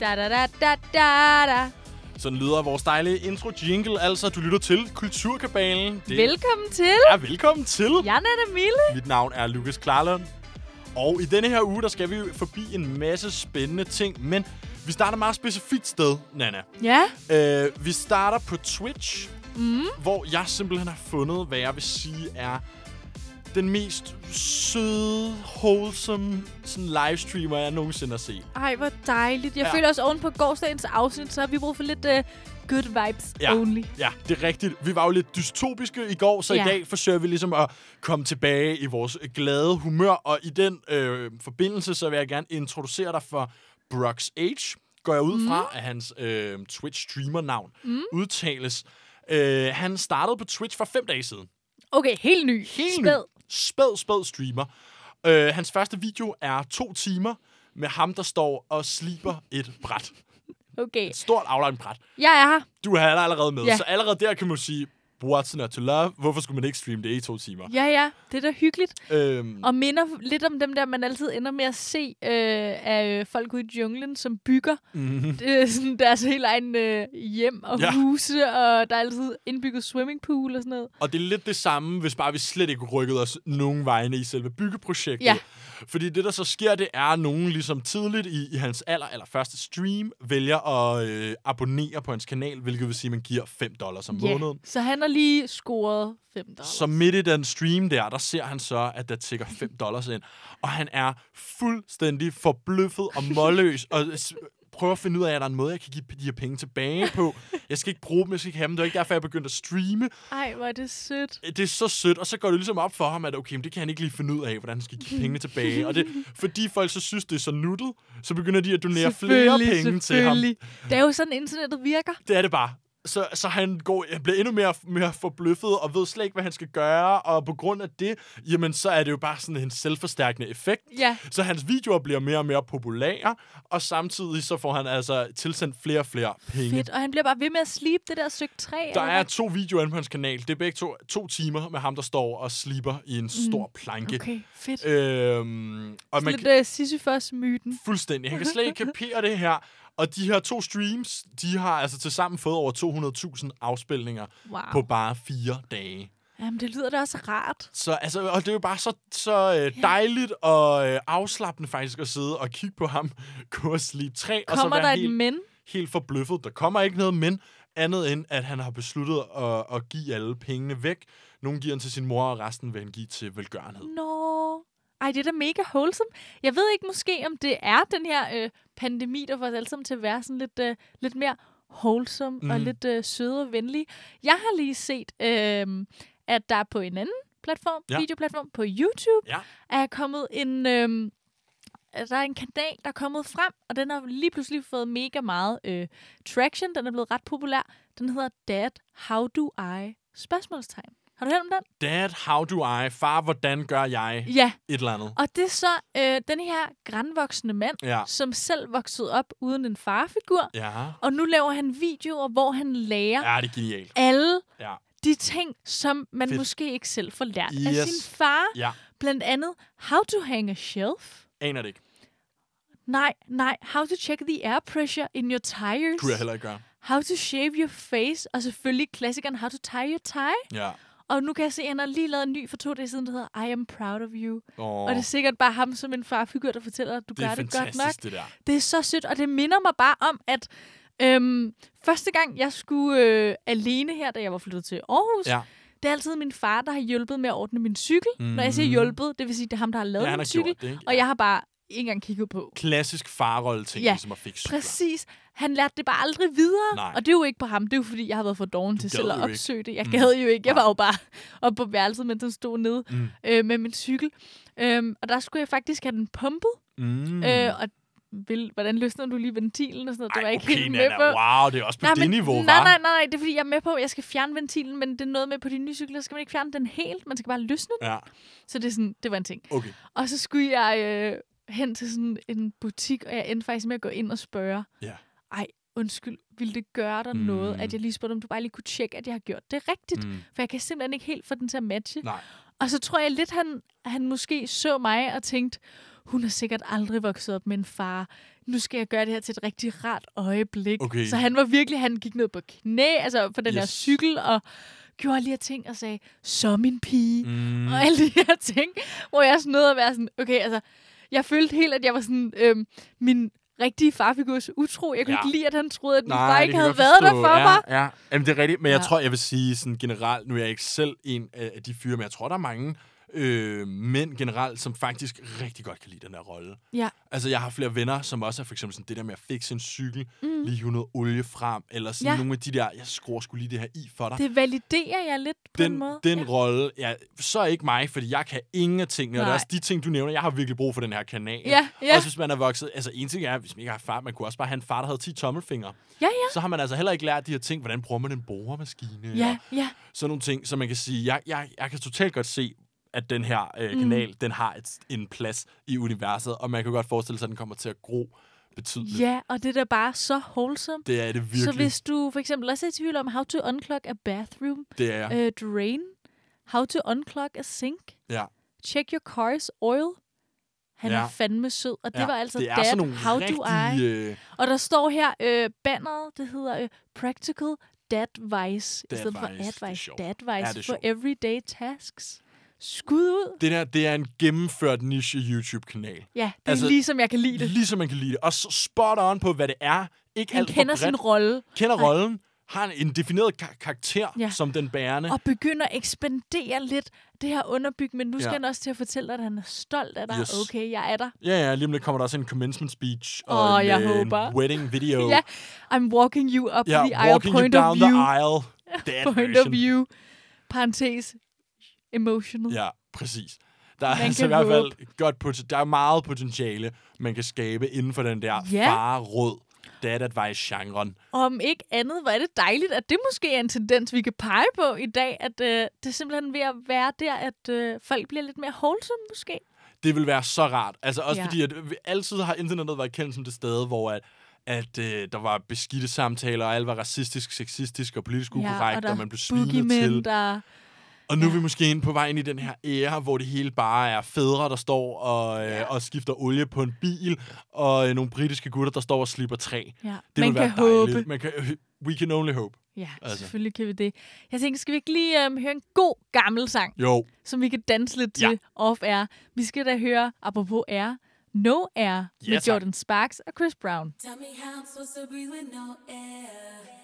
Da da da da da da. Sådan lyder vores dejlige intro jingle. Altså, du lytter til Kulturkabalen. Det Velkommen til. er velkommen til. Jeg er Mille. Mit navn er Lukas Klarlund. Og i denne her uge, der skal vi forbi en masse spændende ting. Men vi starter meget specifikt sted, Nana. Ja. Uh, vi starter på Twitch, mm. hvor jeg simpelthen har fundet, hvad jeg vil sige er den mest søde, wholesome sådan livestreamer, jeg nogensinde har set. Ej, hvor dejligt. Jeg Ja. føler også oven på gårdsdagens afsnit, så har vi brug for lidt uh, good vibes Ja. only. Ja, det er rigtigt. Vi var jo lidt dystopiske i går, så ja. i dag forsøger vi ligesom at komme tilbage i vores glade humør. Og i den øh, forbindelse, så vil jeg gerne introducere dig for Brooks H. Går jeg ud fra, at hans øh, Twitch-streamer-navn mm. udtales. Øh, han startede på Twitch for fem dage siden. Okay, helt ny. Helt Spæd. ny. Spæd, spæd streamer. Øh, hans første video er to timer med ham, der står og sliber et bræt. Okay. Et stort outline bræt. Jeg er her. Du er allerede med, Ja. så allerede der kan man sige, what's not to love? Hvorfor skulle man ikke streame det i to timer? Ja, ja. Det er da hyggeligt. Øhm, Og minder lidt om dem der, man altid ender med at se øh, af øh, folk ude i junglen, som bygger mm-hmm. er sådan deres helt egen øh, hjem og ja. huse, og der er altid indbygget swimmingpool og sådan noget. Og det er lidt det samme, hvis bare vi slet ikke rykkede os nogen vegne i selve byggeprojektet. Ja. Fordi det, der så sker, det er, at nogen ligesom tidligt i, i hans aller, aller første stream vælger at øh, abonnere på hans kanal, hvilket vil sige, at man giver 5 dollars om Ja. måneden. Så han har lige scoret 5 dollars. Så midt i den stream der, der ser han så, at der tigger 5 dollars ind. Og han er fuldstændig forbløffet og målløs, og prøver at finde ud af, at der er en måde, jeg kan give de her penge tilbage på. Jeg skal ikke bruge dem, jeg skal ikke have dem. Det er ikke derfor, jeg begyndte at streame. Ej, hvor er det sødt. Det er så sødt, og så går det ligesom op for ham, at okay, men det kan han ikke lige finde ud af, hvordan han skal give pengene tilbage. Og det, fordi folk så synes, det er så nuttet, så begynder de at donere flere penge til ham. Det er jo sådan, internettet virker. Det er det bare. Så, så han går, han bliver endnu mere, mere forbløffet og ved slet ikke, hvad han skal gøre. Og på grund af det, jamen, så er det jo bare sådan en selvforstærkende effekt. Ja. Så hans videoer bliver mere og mere populære, og samtidig så får han altså tilsendt flere og flere penge. Fedt. Og han bliver bare ved med at slibe det der stykke træ. Der eller er to videoer inde på hans kanal. Det er begge to, to timer med ham, der står og slipper i en stor planke. Mm. Okay, fedt. Øhm, og man Lidt uh, Sisyphos-myten. Fuldstændig. Han kan slet ikke kapere det her. Og de her to streams, de har altså til sammen fået over 200.000 afspilninger Wow. på bare fire dage. Jamen, det lyder da også rart. Så altså, og det er jo bare så, så øh, dejligt og øh, afslappende faktisk at sidde og kigge på ham gå og slibe træ, og så Kommer der være et helt, men? helt forbløffet. Der kommer ikke noget men, andet end at han har besluttet at, at give alle pengene væk. Nogle giver han til sin mor, og resten vil han give til velgørenhed. Nå. Ej, det er da mega wholesome. Jeg ved ikke måske, om det er den her øh, pandemi, der får os alle sammen til at være sådan lidt, øh, lidt mere wholesome mm. og Mhm. lidt øh, søde og venlige. Jeg har lige set, øh, at der på en anden platform, Ja. ja. videoplatform på YouTube, Ja. er kommet en... Øh, der er en kanal, der er kommet frem, og den har lige pludselig fået mega meget øh, traction. Den er blevet ret populær. Den hedder Dad, How Do I? Spørgsmålstegn. Har du hørt om den? Dad, how do I? Far, hvordan gør jeg? Ja, Et eller andet. Og det er så øh, den her grænvoksne mand, Ja. som selv voksede op uden en farfigur. Ja. Og nu laver han videoer, hvor han lærer Ja, det er genialt. alle Ja. de ting, som man Fedt. måske ikke selv får lært af Yes. sin far. Ja. Blandt andet, how to hang a shelf. Aner det ikke. Nej, nej, how to check the air pressure in your tires. Kunne jeg heller ikke gøre. How to shave your face. Og selvfølgelig klassikeren, how to tie your tie. Ja. Og nu kan jeg se, at han har lige lavet en ny for to dage siden, der hedder I am proud of you. Oh, Og det er sikkert bare ham som en farfigur, der fortæller, at du det gør det godt nok. det der. Det er så sødt, og det minder mig bare om, at øhm, første gang, jeg skulle øh, alene her, da jeg var flyttet til Aarhus, Ja. det er altid min far, der har hjulpet med at ordne min cykel. Mm. Når jeg siger Mhm. hjulpet, det vil sige, det er ham, der har lavet Ja, min cykel. det, ikke? Og jeg har bare ikke engang kigget på. Klassisk farrolle ting, Ja, ligesom at fikse cykler. Præcis. Han lærte det bare aldrig videre. Nej. Og det er jo ikke på ham. Det er jo fordi, jeg har været for doven til selv at ikke. opsøge det. Jeg Mm. gad jo ikke. Jeg var jo bare oppe på værelset, mens han stod nede Mm. øh, med min cykel. Øhm, og der skulle jeg faktisk have den pumpet. Mm. Øh, og vil, hvordan løsner du lige ventilen og sådan noget? Det var Ej, ikke okay, helt med Nana, på. wow, det er også på nej, det men, niveau, nej, nej, nej, nej, det er fordi, jeg er med på, at jeg skal fjerne ventilen, men det er noget med på de nye cykler, skal man ikke fjerne den helt, man skal bare løsne den. Ja, Så det, er sådan, det var en ting. okay. Og så skulle jeg øh, hen til sådan en butik, og jeg endte faktisk med at gå ind og spørge, Ja. ej, undskyld, ville det gøre dig Mm. mm. noget, at jeg lige spurgte, om du bare lige kunne tjekke, at jeg har gjort det rigtigt? Mm. Mm. For jeg kan simpelthen ikke helt få den til at matche. Nej. Og så tror jeg lidt, han, han måske så mig og tænkte, hun har sikkert aldrig vokset op med en far. Nu skal jeg gøre det her til et rigtig rart øjeblik. Okay. Så han var virkelig, han gik ned på knæ, altså på den yes. der cykel, og gjorde alle de her ting og sagde, så min pige, Mm. og alle de her ting, hvor jeg sådan nåede at være sådan, okay, altså, jeg følte helt, at jeg var sådan, øhm, min rigtige farfigurs utro. Jeg kunne Ja. ikke lide, at han troede, at min Nej, far ikke havde været der for ja, mig. Ja, Jamen, det er rigtigt, men jeg Ja. tror, jeg vil sige sådan generelt, nu er jeg ikke selv en af de fyre, men jeg tror, der er mange øh, mænd generelt, som faktisk rigtig godt kan lide den her rolle. Ja. Altså, jeg har flere venner, som også er for eksempel sådan det der med at fikse en cykel, Mm. lige hive noget olie frem, eller sådan Ja. nogle af de der, jeg skruer skulle lige det her i for dig. Det validerer jeg lidt på en den, måde. den ja. rolle, ja, så ikke mig, fordi jeg kan ingen af tingene, og det er også de ting, du nævner, jeg har virkelig brug for den her kanal. Ja, ja. Også hvis man er vokset, altså en ting er, hvis man ikke har far, man kunne også bare have en far, der havde 10 tommelfingre. Ja, ja. Så har man altså heller ikke lært de her ting, hvordan bruger man en boremaskine, Ja, og ja. sådan nogle ting, så man kan sige, jeg, jeg, jeg kan totalt godt se, at den her øh, Mm. kanal, den har et, en plads i universet, og man kan godt forestille sig, at den kommer til at gro betydeligt. Ja, og det er da bare så wholesome. Det er det virkelig. Så hvis du for eksempel også er i tvivl om how to unclog a bathroom Det er uh, drain, how to unclog a sink, ja. check your car's oil. Han Ja. er fandme sød, og det ja. var altså det er Dad, nogle how rigtig, do I? Øh, Og der står her, øh, banneret, det hedder øh, Practical Dadvice, i stedet for Advice. Dadvice for everyday tasks. Skud ud. det, der, det er en gennemført niche YouTube-kanal. Ja, det er Altså, altså, lige som jeg kan lide det. Ligesom man kan lide det. Og så spot on på, hvad det er. Ikke Han alt kender sin rolle Kender Nej. rollen. Har en, en defineret ka- karakter Ja. som den bærende. og begynder at ekspandere lidt det her underbyg, men nu skal Ja. han også til at fortælle dig, at han er stolt af dig. Yes. Okay, jeg er der. Ja, ja, lige om lidt kommer der også en commencement speech. Og Åh, en, jeg øh, håber. En wedding video. Ja, I'm walking you up ja the aisle, walking you point down of the view. aisle. That Point version. of view. Parentes. Emotional. Ja, præcis. Der er Man altså i hvert fald godt pot- der er meget potentiale, man kan skabe inden for den der Ja. far-råd dad advice-genren. Om ikke andet, hvor er det dejligt, at det måske er en tendens, vi kan pege på i dag, at øh, det er simpelthen ved at være der, at øh, folk bliver lidt mere wholesome måske. Det vil være så rart. Altså også Ja. ja. fordi, at vi- altid har internettet været kendt som det sted, hvor at, at øh, der var beskidte samtaler, og alt var racistisk, sexistisk og politisk ukorrekt, der og man blev svinet til. der... Og nu er Ja. vi måske inde på vej ind i den her æra, hvor det hele bare er fædre, der står og, øh, Ja. og skifter olie på en bil, og øh, nogle britiske gutter, der står og slipper træ. Ja, Det man vil være kan dejligt. håbe. Man kan, we can only hope. Ja, Altså. altså. selvfølgelig kan vi det. Jeg tænker, skal vi ikke lige øhm, høre en god gammel sang, Jo, som vi kan danse lidt Ja. til off-air? Vi skal da høre, apropos air, No Air Ja, med tak. Jordan Sparks og Chris Brown. Tell me how I'm supposed to breathe with no air.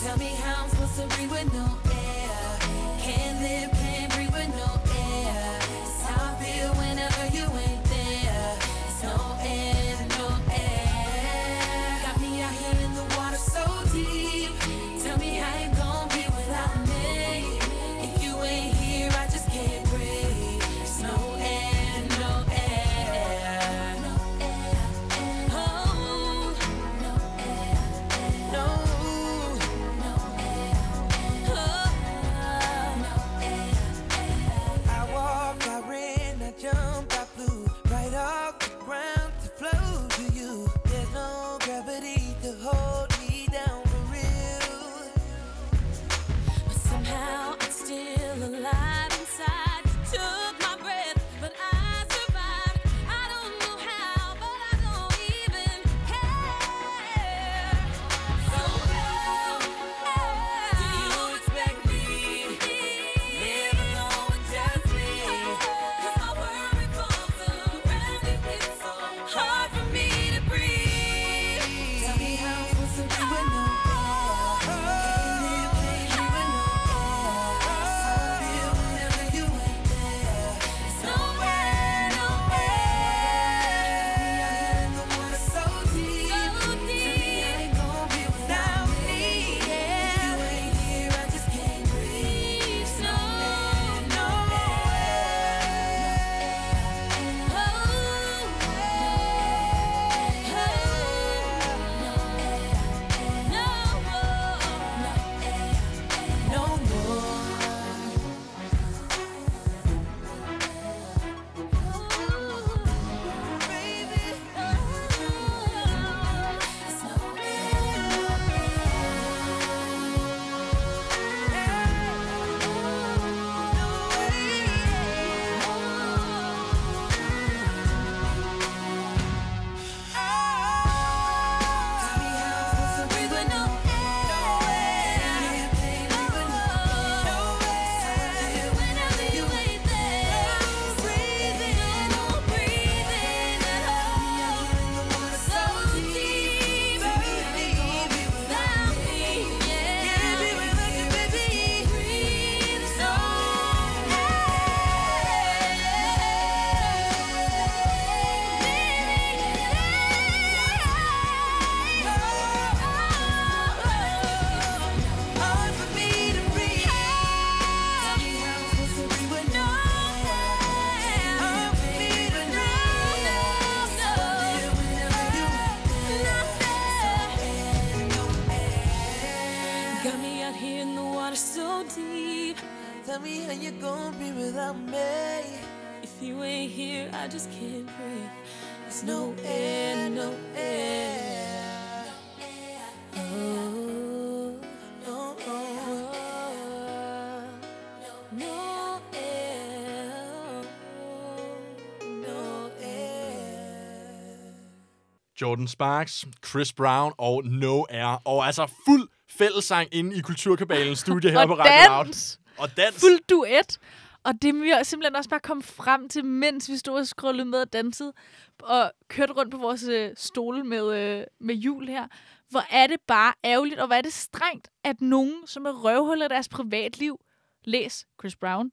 Tell me how I'm supposed to breathe with no air. Can't live, can't breathe with no air. Jordan Sparks, Chris Brown og No Air. Og altså fuld fællesang inde i Kulturkabalens studie her på Radio Loud. Og dans. Fuld duet. Og det vi simpelthen også bare kom frem til, mens vi stod og scrollede med og dansede, og kørte rundt på vores øh, stole med, øh, med jul her. Hvor er det bare ærgerligt, og hvor er det strengt, at nogen, som er røvhuller i deres privatliv, læs Chris Brown,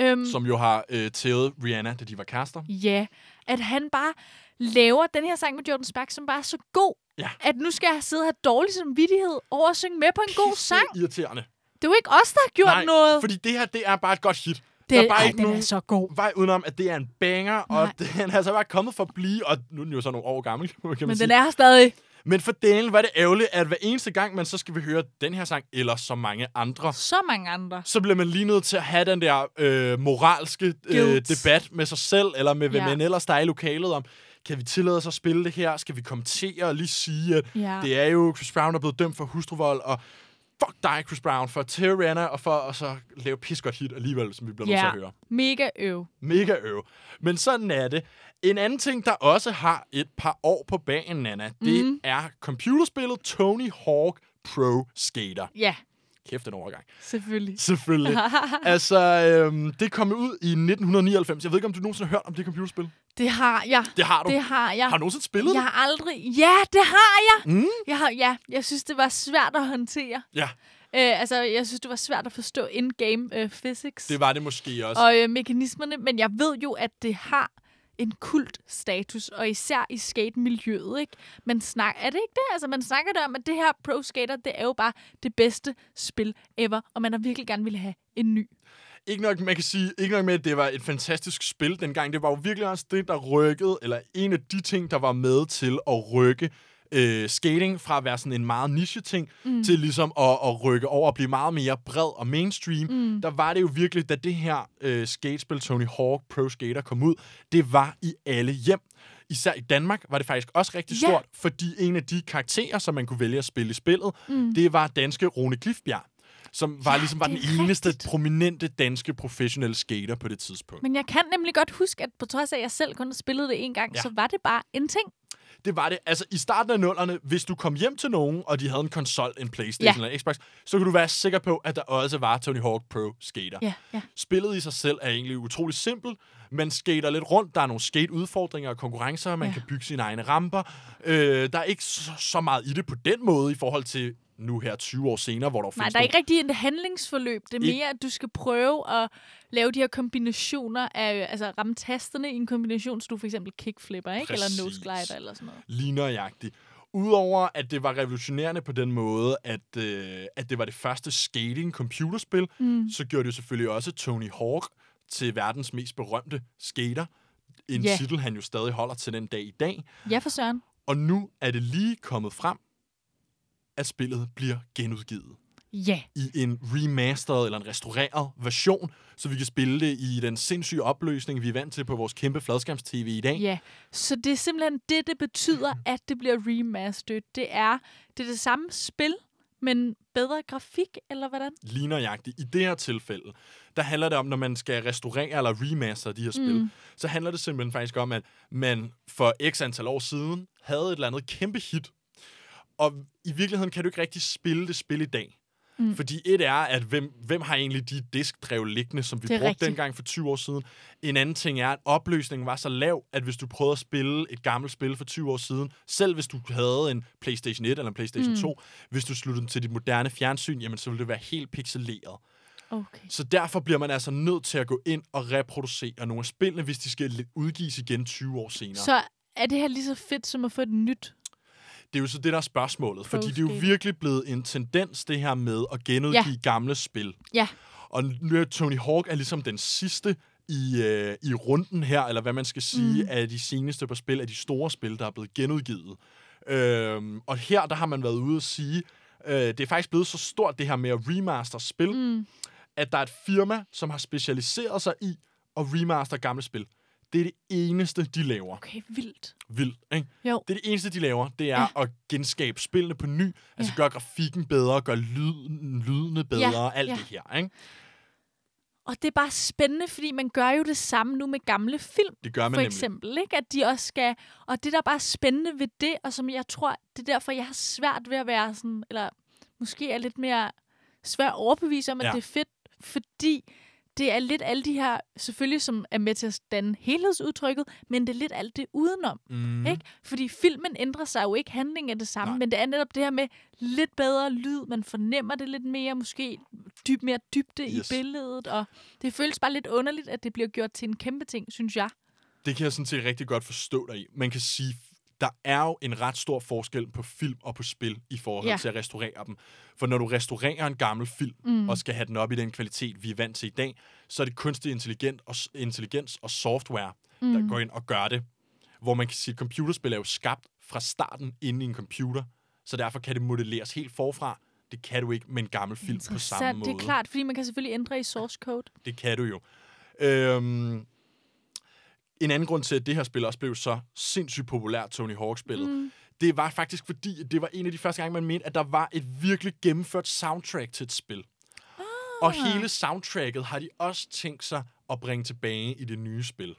øhm, Som jo har øh, tævet Rihanna, da de var kærester. Ja, at han bare laver den her sang med Jordan Sparks, som bare er så god, Ja. at nu skal jeg sidde og have dårlig samvittighed over at synge med på en god sang. Irriterende. Det er jo ikke os, der har gjort Nej, noget. fordi det her, det er bare et godt hit. det, der er bare ej, ikke den nogen er så god. vej udenom, at det er en banger, og Nej. den er altså bare kommet for at blive, og nu er den jo så nogle år gammel, kan man Men sige. den er her stadig. Men for delen var det ærgerligt, at hver eneste gang, man så skal vi høre den her sang, eller så mange andre, Så mange andre. så bliver man lige nødt til at have den der øh, moralske øh, Guilt. debat med sig selv, eller med hvem Ja. man ellers der er i lokalet om, kan vi tillade os at spille det her? Skal vi kommentere og lige sige, at Ja. det er jo Chris Brown, der er blevet dømt for hustruvold, og fuck dig, Chris Brown, for Rihanna, og for at så lave pissegodt hit alligevel, som vi bliver nødt til at høre. mega øv. Mega øv. Men sådan er det. En anden ting, der også har et par år på banen, Nana, det Mhm. er computerspillet Tony Hawk Pro Skater. Ja, Kæft en overgang. selvfølgelig. Selvfølgelig. altså, øhm, det kom ud i 1999. Jeg ved ikke, om du nogensinde har hørt om det computerspil? Det har jeg. Det har du. Det har jeg. Har du nogensinde spillet Jeg har aldrig... Ja, det har jeg! Mm? Jeg, har, ja, jeg synes, det var svært at håndtere. Ja, Øh, altså, jeg synes, det var svært at forstå in-game øh, physics. det var det måske også. og øh, mekanismerne, men jeg ved jo, at det har en kult status, og især i skate-miljøet, ikke? Man snak, er det ikke det? Altså, man snakker der om, at det her Pro Skater, det er jo bare det bedste spil ever, og man har virkelig gerne ville have en ny. Ikke nok, man kan sige, ikke nok med, at det var et fantastisk spil dengang. Det var jo virkelig også det, der rykkede, eller en af de ting, der var med til at rykke øh, skating fra at være sådan en meget niche-ting, mm. til ligesom at, at rykke over og blive meget mere bred og mainstream. Mm. Der var det jo virkelig, da det her øh, skatespil, Tony Hawk Pro Skater, kom ud, det var i alle hjem. Især i Danmark var det faktisk også rigtig Ja. stort, fordi en af de karakterer, som man kunne vælge at spille i spillet, mm. det var danske Rune Glifbjerg, som var Ja, ligesom var den eneste rigtigt. prominente danske professionelle skater på det tidspunkt. Men jeg kan nemlig godt huske, at på trods af, at jeg selv kun har spillet det en gang, ja. så var det bare en ting. Det var det. Altså, i starten af nullerne, hvis du kom hjem til nogen, og de havde en konsol, en Playstation Ja. eller en Xbox, så kunne du være sikker på, at der også var Tony Hawk Pro Skater. Ja, ja. Spillet i sig selv er egentlig utrolig simpelt. Man skater lidt rundt. Der er nogle skate-udfordringer og konkurrencer. Man Ja. kan bygge sine egne ramper. Øh, der er ikke så, så meget i det på den måde, i forhold til nu her 20 år senere, hvor der Nej, der er ikke rigtig et handlingsforløb. Det er mere, at du skal prøve at lave de her kombinationer af, altså ramme tasterne i en kombination, så du for eksempel kickflipper, ikke? Eller Præcis. nose glider eller sådan noget. lige nøjagtigt. Udover at det var revolutionerende på den måde, at, øh, at det var det første skating-computerspil, mm. så gjorde det jo selvfølgelig også Tony Hawk til verdens mest berømte skater. En Ja. titel, han jo stadig holder til den dag i dag. Ja, for søren. Og nu er det lige kommet frem, at spillet bliver genudgivet Ja. i en remastered eller en restaureret version, så vi kan spille det i den sindssyge opløsning, vi er vant til på vores kæmpe fladskærms-tv i dag. Ja, så det er simpelthen det, det betyder, at det bliver remastered. Det er det, er det samme spil, men bedre grafik, eller hvordan? lige nøjagtigt. I det her tilfælde, der handler det om, når man skal restaurere eller remaster de her spil, mm. så handler det simpelthen faktisk om, at man for x antal år siden havde et eller andet kæmpe hit. Og i virkeligheden kan du ikke rigtig spille det spil i dag. Mm. Fordi et er, at hvem, hvem har egentlig de diskdrev liggende, som vi brugte rigtigt. dengang for 20 år siden. En anden ting er, at opløsningen var så lav, at hvis du prøvede at spille et gammelt spil for 20 år siden, selv hvis du havde en PlayStation 1 eller en PlayStation mm. 2, hvis du sluttede den til dit moderne fjernsyn, jamen så ville det være helt pixeleret. Okay. Så derfor bliver man altså nødt til at gå ind og reproducere nogle af spillene, hvis de skal udgives igen 20 år senere. Så er det her lige så fedt som at få et nyt? Det er jo så det, der er spørgsmålet. Fordi det er jo virkelig blevet en tendens, det her med at genudgive Ja. gamle spil. Ja. Og nu er Tony Hawk er ligesom den sidste i, øh, i runden her, eller hvad man skal sige, mm. af de seneste par spil, af de store spil, der er blevet genudgivet. Øhm, og her, der har man været ude at sige, øh, det er faktisk blevet så stort, det her med at remaster spil, mm. at der er et firma, som har specialiseret sig i at remaster gamle spil. Det er det eneste, de laver. Okay, vildt. Vildt, ikke? Jo. Det er det eneste, de laver. Det er ja. at genskabe spillene på ny. Altså gøre grafikken bedre, gøre lyden, lydene bedre, Ja, alt ja. det her, ikke? Og det er bare spændende, fordi man gør jo det samme nu med gamle film. Det gør man for nemlig. eksempel, ikke? At de også skal... Og det, der er bare spændende ved det, og som jeg tror, det er derfor, jeg har svært ved at være sådan... Eller måske er lidt mere svært at overbevise om, at Ja. det er fedt, fordi det er lidt alle de her, selvfølgelig som er med til at danne helhedsudtrykket, men det er lidt alt det udenom. Mm. Ikke? Fordi filmen ændrer sig jo ikke, handlingen er det samme, Nej. Men det er netop det her med lidt bedre lyd, man fornemmer det lidt mere, måske dyb, mere dybde Yes. i billedet, og det føles bare lidt underligt, at det bliver gjort til en kæmpe ting, synes jeg. Det kan jeg sådan set rigtig godt forstå dig i. Man kan sige, der er jo en ret stor forskel på film og på spil i forhold ja. Til at restaurere dem. For når du restaurerer en gammel film, mm. og skal have den op i den kvalitet, vi er vant til i dag, så er det kunstig intelligens og, intelligens og software, mm. der går ind og gør det. Hvor man kan sige, at computerspil er jo skabt fra starten inde i en computer, så derfor kan det modelleres helt forfra. Det kan du ikke med en gammel film på samme måde. Det er klart, fordi man kan selvfølgelig ændre i source code. Det kan du jo. Øhm, en anden grund til, at det her spil også blev så sindssygt populært, Tony Hawk-spillet, mm. det var faktisk fordi, det var en af de første gange, man mente, at der var et virkelig gennemført soundtrack til et spil. Ah. Og hele soundtracket har de også tænkt sig at bringe tilbage i det nye spil.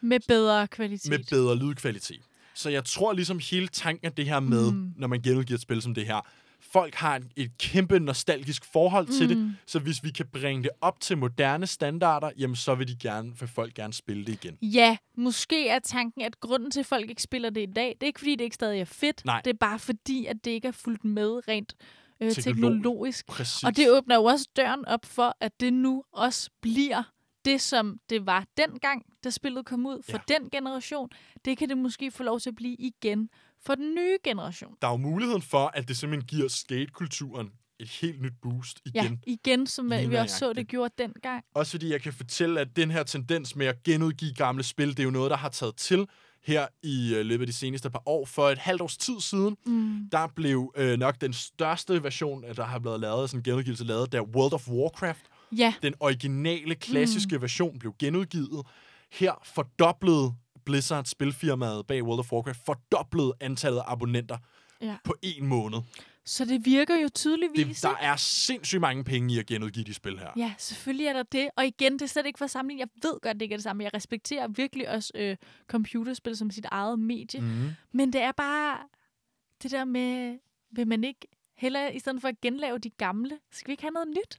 Med bedre kvalitet. Med bedre lydkvalitet. Så jeg tror ligesom hele tanken af det her med, mm. når man genudgiver et spil som det her, folk har et, et kæmpe nostalgisk forhold mm. til det, så hvis vi kan bringe det op til moderne standarder, jamen så vil de gerne, vil folk gerne spille det igen. Ja, måske er tanken, at grunden til, at folk ikke spiller det i dag, det er ikke, fordi det ikke stadig er fedt. Nej. Det er bare fordi, at det ikke er fuldt med rent øh, Teknolog- teknologisk. Præcis. Og det åbner jo også døren op for, at det nu også bliver det, som det var dengang, da spillet kom ud for ja. den generation. Det kan det måske få lov til at blive igen for den nye generation. Der er jo muligheden for, at det simpelthen giver skatekulturen et helt nyt boost igen. Ja, igen, som Lige vi også så, det gjorde dengang. Også fordi jeg kan fortælle, at den her tendens med at genudgive gamle spil, det er jo noget, der har taget til her i øh, løbet af de seneste par år. For et halvt års tid siden, mm. der blev øh, nok den største version, øh, der har blevet lavet, sådan en genudgivelse lavet, der World of Warcraft. Ja, Den originale, klassiske mm. version blev genudgivet. Her fordoblede Blizzard, spilfirmaet bag World of Warcraft, fordoblede antallet af abonnenter ja. på en måned. Så det virker jo tydeligvis. Det, der er sindssygt mange penge i at genudgive de spil her. Ja, selvfølgelig er der det. Og igen, det er slet ikke for sammenligning. Jeg ved godt, det ikke er det samme. Jeg respekterer virkelig også øh, computerspil som sit eget medie. Mm. Mm. Men det er bare det der med, vil man ikke hellere, i stedet for at genlave de gamle, skal vi ikke have noget nyt?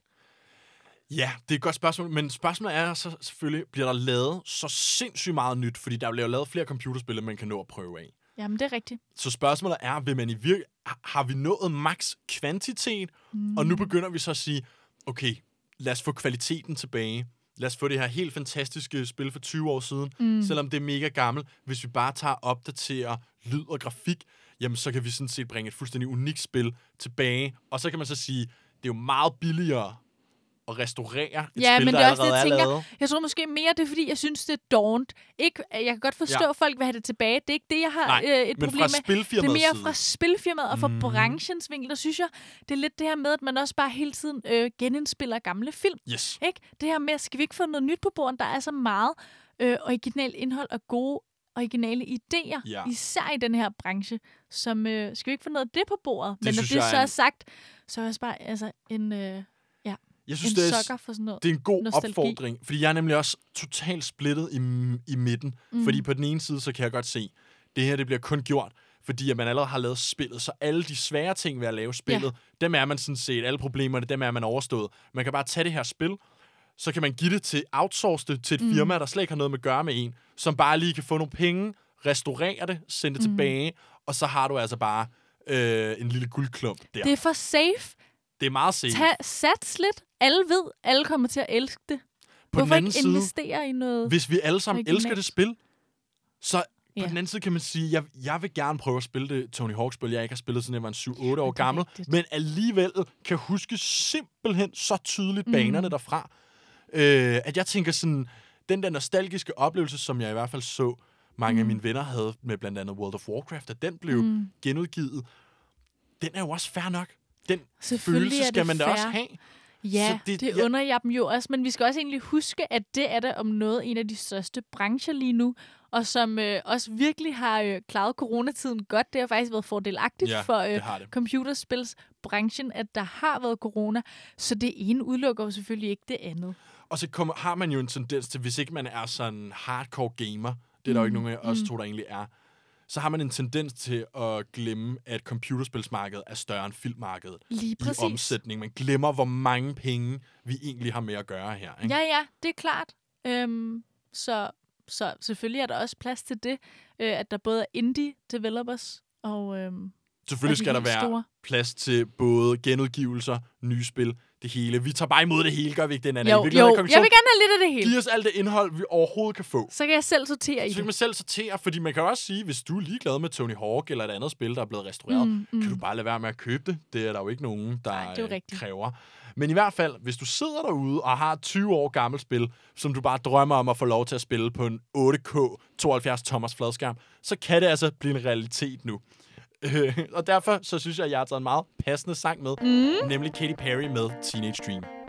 Ja, det er et godt spørgsmål, men spørgsmålet er så selvfølgelig, bliver der lavet så sindssygt meget nyt, fordi der bliver lavet flere computerspil, man kan nå at prøve af. Jamen, det er rigtigt. Så spørgsmålet er, vil man i vir- har- har vi nået max kvantitet, mm. og nu begynder vi så at sige, okay, lad os få kvaliteten tilbage. Lad os få det her helt fantastiske spil for 20 år siden, mm. selvom det er mega gammelt. Hvis vi bare tager og opdaterer lyd og grafik, jamen så kan vi sådan set bringe et fuldstændig unikt spil tilbage. Og så kan man så sige, det er jo meget billigere at restaurere et ja, spil, men der det er også det, jeg er tænker. lavet. Jeg tror måske mere, det er, fordi jeg synes, det er dårligt. Ikke, jeg kan godt forstå, Ja. at folk vil have det tilbage. Det er ikke det, jeg har Nej, øh, et men problem med. Det er mere side. fra spilfirmaet og fra mm. branchens vinkel. Der synes jeg, det er lidt det her med, at man også bare hele tiden øh, genindspiller gamle film. Yes. Ikke? Det her med, skal vi ikke få noget nyt på bordet? Der er så meget øh, originalt indhold og gode originale idéer, Ja. især i den her branche, som, øh, skal vi ikke få noget af det på bordet? Men når det så er en- sagt, så er jeg også bare altså, en, øh, Jeg synes, en det er, for sådan noget. det er en god nostalgi. opfordring, fordi jeg er nemlig også totalt splittet i, i midten. Mm. Fordi på den ene side, så kan jeg godt se, det her det bliver kun gjort, fordi at man allerede har lavet spillet, så alle de svære ting ved at lave spillet, ja. dem er man sådan set, alle problemerne, dem er man overstået. Man kan bare tage det her spil, så kan man give det til, outsource det til et mm. firma, der slet ikke har noget med at gøre med en, som bare lige kan få nogle penge, restaurere det, sende det mm. tilbage, og så har du altså bare øh, en lille guldklump der. Det er for safe. det er meget safe. Tag, sats lidt. Alle ved, alle kommer til at elske det. På Hvorfor den anden ikke side, investere i noget? hvis vi alle sammen elsker det spil, så på Ja. den anden side kan man sige, jeg, jeg vil gerne prøve at spille det Tony Hawk-spil, jeg ikke har spillet, siden jeg var en 7-8 år gammel, rigtigt. men alligevel kan huske simpelthen så tydeligt Mm. banerne derfra, øh, at jeg tænker sådan, den der nostalgiske oplevelse, som jeg i hvert fald så mange mm. af mine venner havde med blandt andet World of Warcraft, at den blev mm. genudgivet, den er jo også fair nok. Den følelse skal man da fair. også have. Ja, Så det, det- ja. under jeg dem jo også, men vi skal også egentlig huske, at det er da om noget en af de største brancher lige nu, og som øh, også virkelig har øh, klaret coronatiden godt. Det har faktisk været fordelagtigt Ja, for øh, det har det. computerspilsbranchen, at der har været corona, så det ene udelukker jo selvfølgelig ikke det andet. Og så kommer, har man jo en tendens til, hvis ikke man er sådan hardcore gamer, det er der jo ikke nogen af os to, der egentlig er, så har man en tendens til at glemme, at computerspilsmarkedet er større end filmmarkedet Lige i præcis. omsætning. Man glemmer, hvor mange penge vi egentlig har med at gøre her. Ikke? Ja, ja, det er klart. Øhm, så, så selvfølgelig er der også plads til det, øh, at der både er indie developers og øhm, Selvfølgelig og skal der være store. plads til både genudgivelser, nye spil, det hele. Vi tager bare imod det hele, gør vi ikke det, Nana? I Jo, virkeligheden jo, jeg vil gerne have lidt af det hele. Giv os alt det indhold, vi overhovedet kan få. Så kan jeg selv sortere i Så kan det. man selv sortere, fordi man kan også sige, hvis du er ligeglad med Tony Hawk eller et andet spil, der er blevet restaureret, Mm, mm, kan du bare lade være med at købe det. Det er der jo ikke nogen, der Nej, det er øh, kræver. Men i hvert fald, hvis du sidder derude og har et 20 år gammelt spil, som du bare drømmer om at få lov til at spille på en 8K 72 tommers fladskærm, så kan det altså blive en realitet nu. Øh, og derfor så synes jeg, at jeg har taget en meget passende sang med, mm. nemlig Katy Perry med Teenage Dream.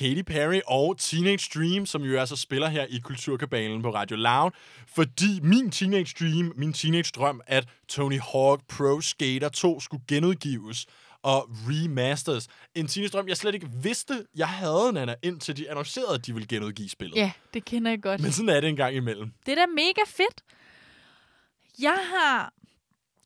Katy Perry og Teenage Dream, som jo altså spiller her i Kulturkabalen på Radio Loud. Fordi min Teenage Dream, min teenage drøm, at Tony Hawk Pro Skater 2 skulle genudgives og remasters. En teenage drøm, jeg slet ikke vidste, jeg havde, Nana, indtil de annoncerede, at de ville genudgive spillet. Ja, det kender jeg godt. Men sådan er det en gang imellem. Det er da mega fedt. Jeg har...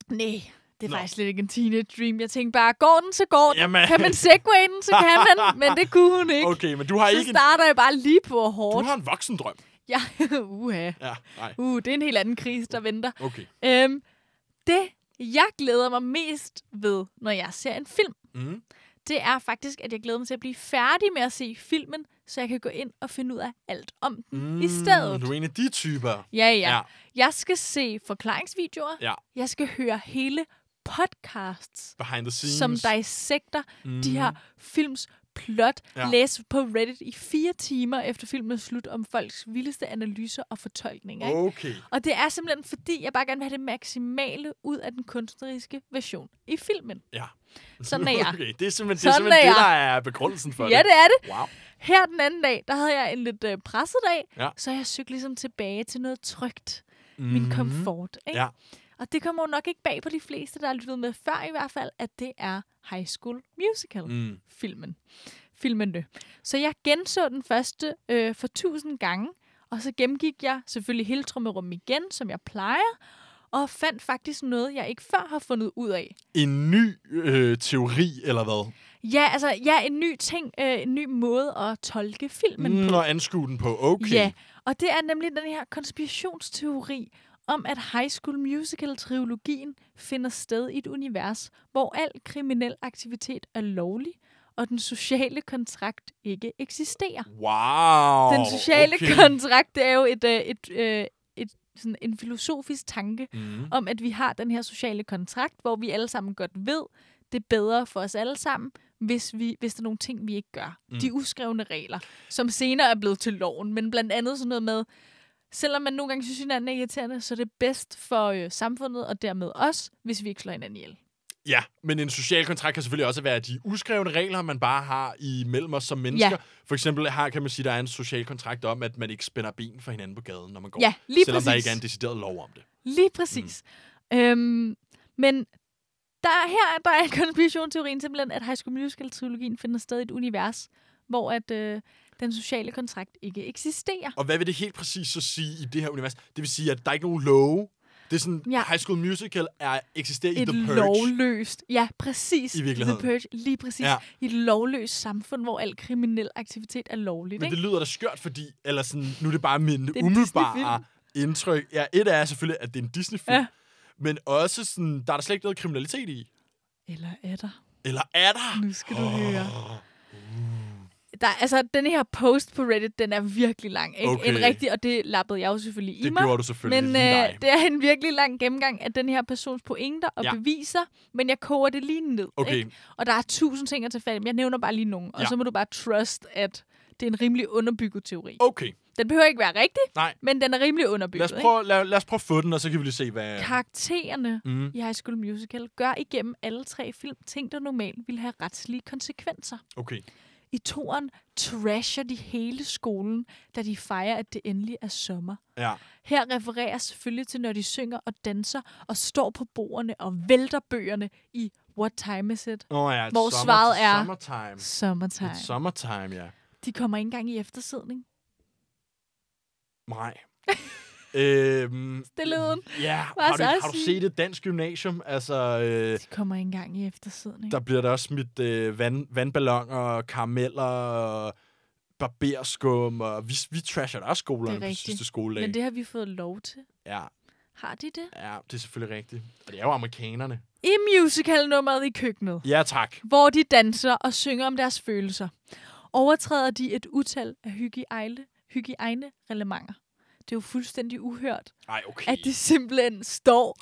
Nej, det er Nå. faktisk slet ikke en teenage dream. Jeg tænkte bare, går den, så går den. Jamen. Kan man segway den, så kan man. Men det kunne hun ikke. Okay, men du har så ikke en, starter jeg bare lige på du hårdt. har en voksendrøm. Ja, uha. Ja, nej. Uh, det er en helt anden krise, der venter. Okay. Øhm, det, jeg glæder mig mest ved, når jeg ser en film, Mm. det er faktisk, at jeg glæder mig til at blive færdig med at se filmen, så jeg kan gå ind og finde ud af alt om den mm, i stedet. Du er en af de typer. Ja, Ja. ja. Jeg skal se forklaringsvideoer. Ja. Jeg skal høre hele podcasts, Behind the scenes. som dissekter Mm. de her films plot. Ja. Ja. Læse på Reddit i fire timer efter filmen er slut om folks vildeste analyser og fortolkninger. Ikke? Okay. Og det er simpelthen fordi, jeg bare gerne vil have det maksimale ud af den kunstneriske version i filmen. Ja. Sådan er jeg. Okay, det er simpelthen, det, er Sådan simpelthen er det, der er begrundelsen for Ja, det. det er det. Wow. Her den anden dag, der havde jeg en lidt øh, presset dag, Ja. så jeg søgte ligesom tilbage til noget trygt. Min Mhm. komfort. Ikke? Ja. Og det kommer jo nok ikke bag på de fleste, der har lyttet med før i hvert fald, at det er High School Musical-filmen. Mm. Filmene. Så jeg genså den første øh, for tusind gange, og så gennemgik jeg selvfølgelig hele trummerum igen, som jeg plejer, og fandt faktisk noget, jeg ikke før har fundet ud af. En ny øh, teori, eller hvad? Ja, altså, ja, en ny ting, øh, en ny måde at tolke filmen Mm, på. og anskue den på. Okay. Ja, og det er nemlig den her konspirationsteori om, at High School Musical-trilogien finder sted i et univers, hvor al kriminel aktivitet er lovlig, og den sociale kontrakt ikke eksisterer. Wow. Den sociale okay. kontrakt, det er jo et, øh, et, øh, et, sådan en filosofisk tanke Mm. om, at vi har den her sociale kontrakt, hvor vi alle sammen godt ved, det er bedre for os alle sammen, hvis, vi, hvis der er nogle ting, vi ikke gør. Mm. De uskrevne regler, som senere er blevet til loven, men blandt andet sådan noget med, selvom man nogle gange synes, hinanden er irriterende, så er det bedst for øh, samfundet og dermed os, hvis vi ikke slår hinanden ihjel. Ja, men en social kontrakt kan selvfølgelig også være de uskrevne regler, man bare har imellem os som mennesker. Ja. For eksempel her kan man sige, at der er en social kontrakt om, at man ikke spænder ben for hinanden på gaden, når man går. Ja, lige selvom der præcis. ikke er en decideret lov om det. Lige præcis. Mm. Øhm, men der er, her der er konspirationsteorien simpelthen, at High School Musical-trilogien finder sted i et univers, hvor at øh, den sociale kontrakt ikke eksisterer. Og hvad vil det helt præcis så sige i det her univers? Det vil sige, at der er ikke nogen love. Det er sådan, ja. High School Musical er, eksisterer i et The Purge. lovløst, ja, præcis. I virkeligheden. The Purge, lige præcis. Ja. I et lovløst samfund, hvor al kriminel aktivitet er lovligt. Men ikke? det lyder da skørt, fordi eller sådan, nu er det bare min en umiddelbare indtryk. Ja, et er selvfølgelig, at det er en Disney-film. Ja. Men også sådan, der er der slet ikke noget kriminalitet i. Eller er der? Eller er der? Nu skal du høre. Der, altså, den her post på Reddit, den er virkelig lang. Ikke? Okay. En rigtig, og det lappede jeg jo selvfølgelig i Det mig. gjorde du selvfølgelig Men øh, det er en virkelig lang gennemgang af den her persons pointer og Ja. beviser, men jeg koger det lige ned. Okay. Ikke? Og der er tusind ting at tage fat i, men jeg nævner bare lige nogle, og Ja. så må du bare trust, at det er en rimelig underbygget teori. Okay, Den behøver ikke være rigtig, nej. men den er rimelig Lad underbygget. os, prøve, lad, lad os prøve at få den, og så kan vi lige se, hvad... Ikke? Karaktererne Mm. i High School Musical gør igennem alle tre film ting, der normalt ville have retslige konsekvenser. Okay. I toren trasher de hele skolen, da de fejrer, at det endelig er sommer. Ja. Her refereres selvfølgelig til, når de synger og danser og står på bordene og vælter bøgerne i What Time Is It? Oh, ja, Hvor summer, svaret er- Summertime. Summertime. It's summertime, ja. De kommer ikke engang i eftersidning. Nej. øhm, Stillheden. Ja, har du, har du set et dansk gymnasium? Altså, øh, De kommer ikke engang i eftersidning. der bliver der også smidt øh, vand, vandballoner, og karameller, og barberskum, og vi, vi trasher da også skolerne på sidste skoledag. Men det har vi fået lov til. Ja, Har de det? ja, det er selvfølgelig rigtigt. Og det er jo amerikanerne. I musicalnummeret i køkkenet, Ja, tak. hvor de danser og synger om deres følelser, overtræder de et utal af hygiejne, hygiejne reglementer. Det er jo fuldstændig uhørt, Ej, okay. at de simpelthen står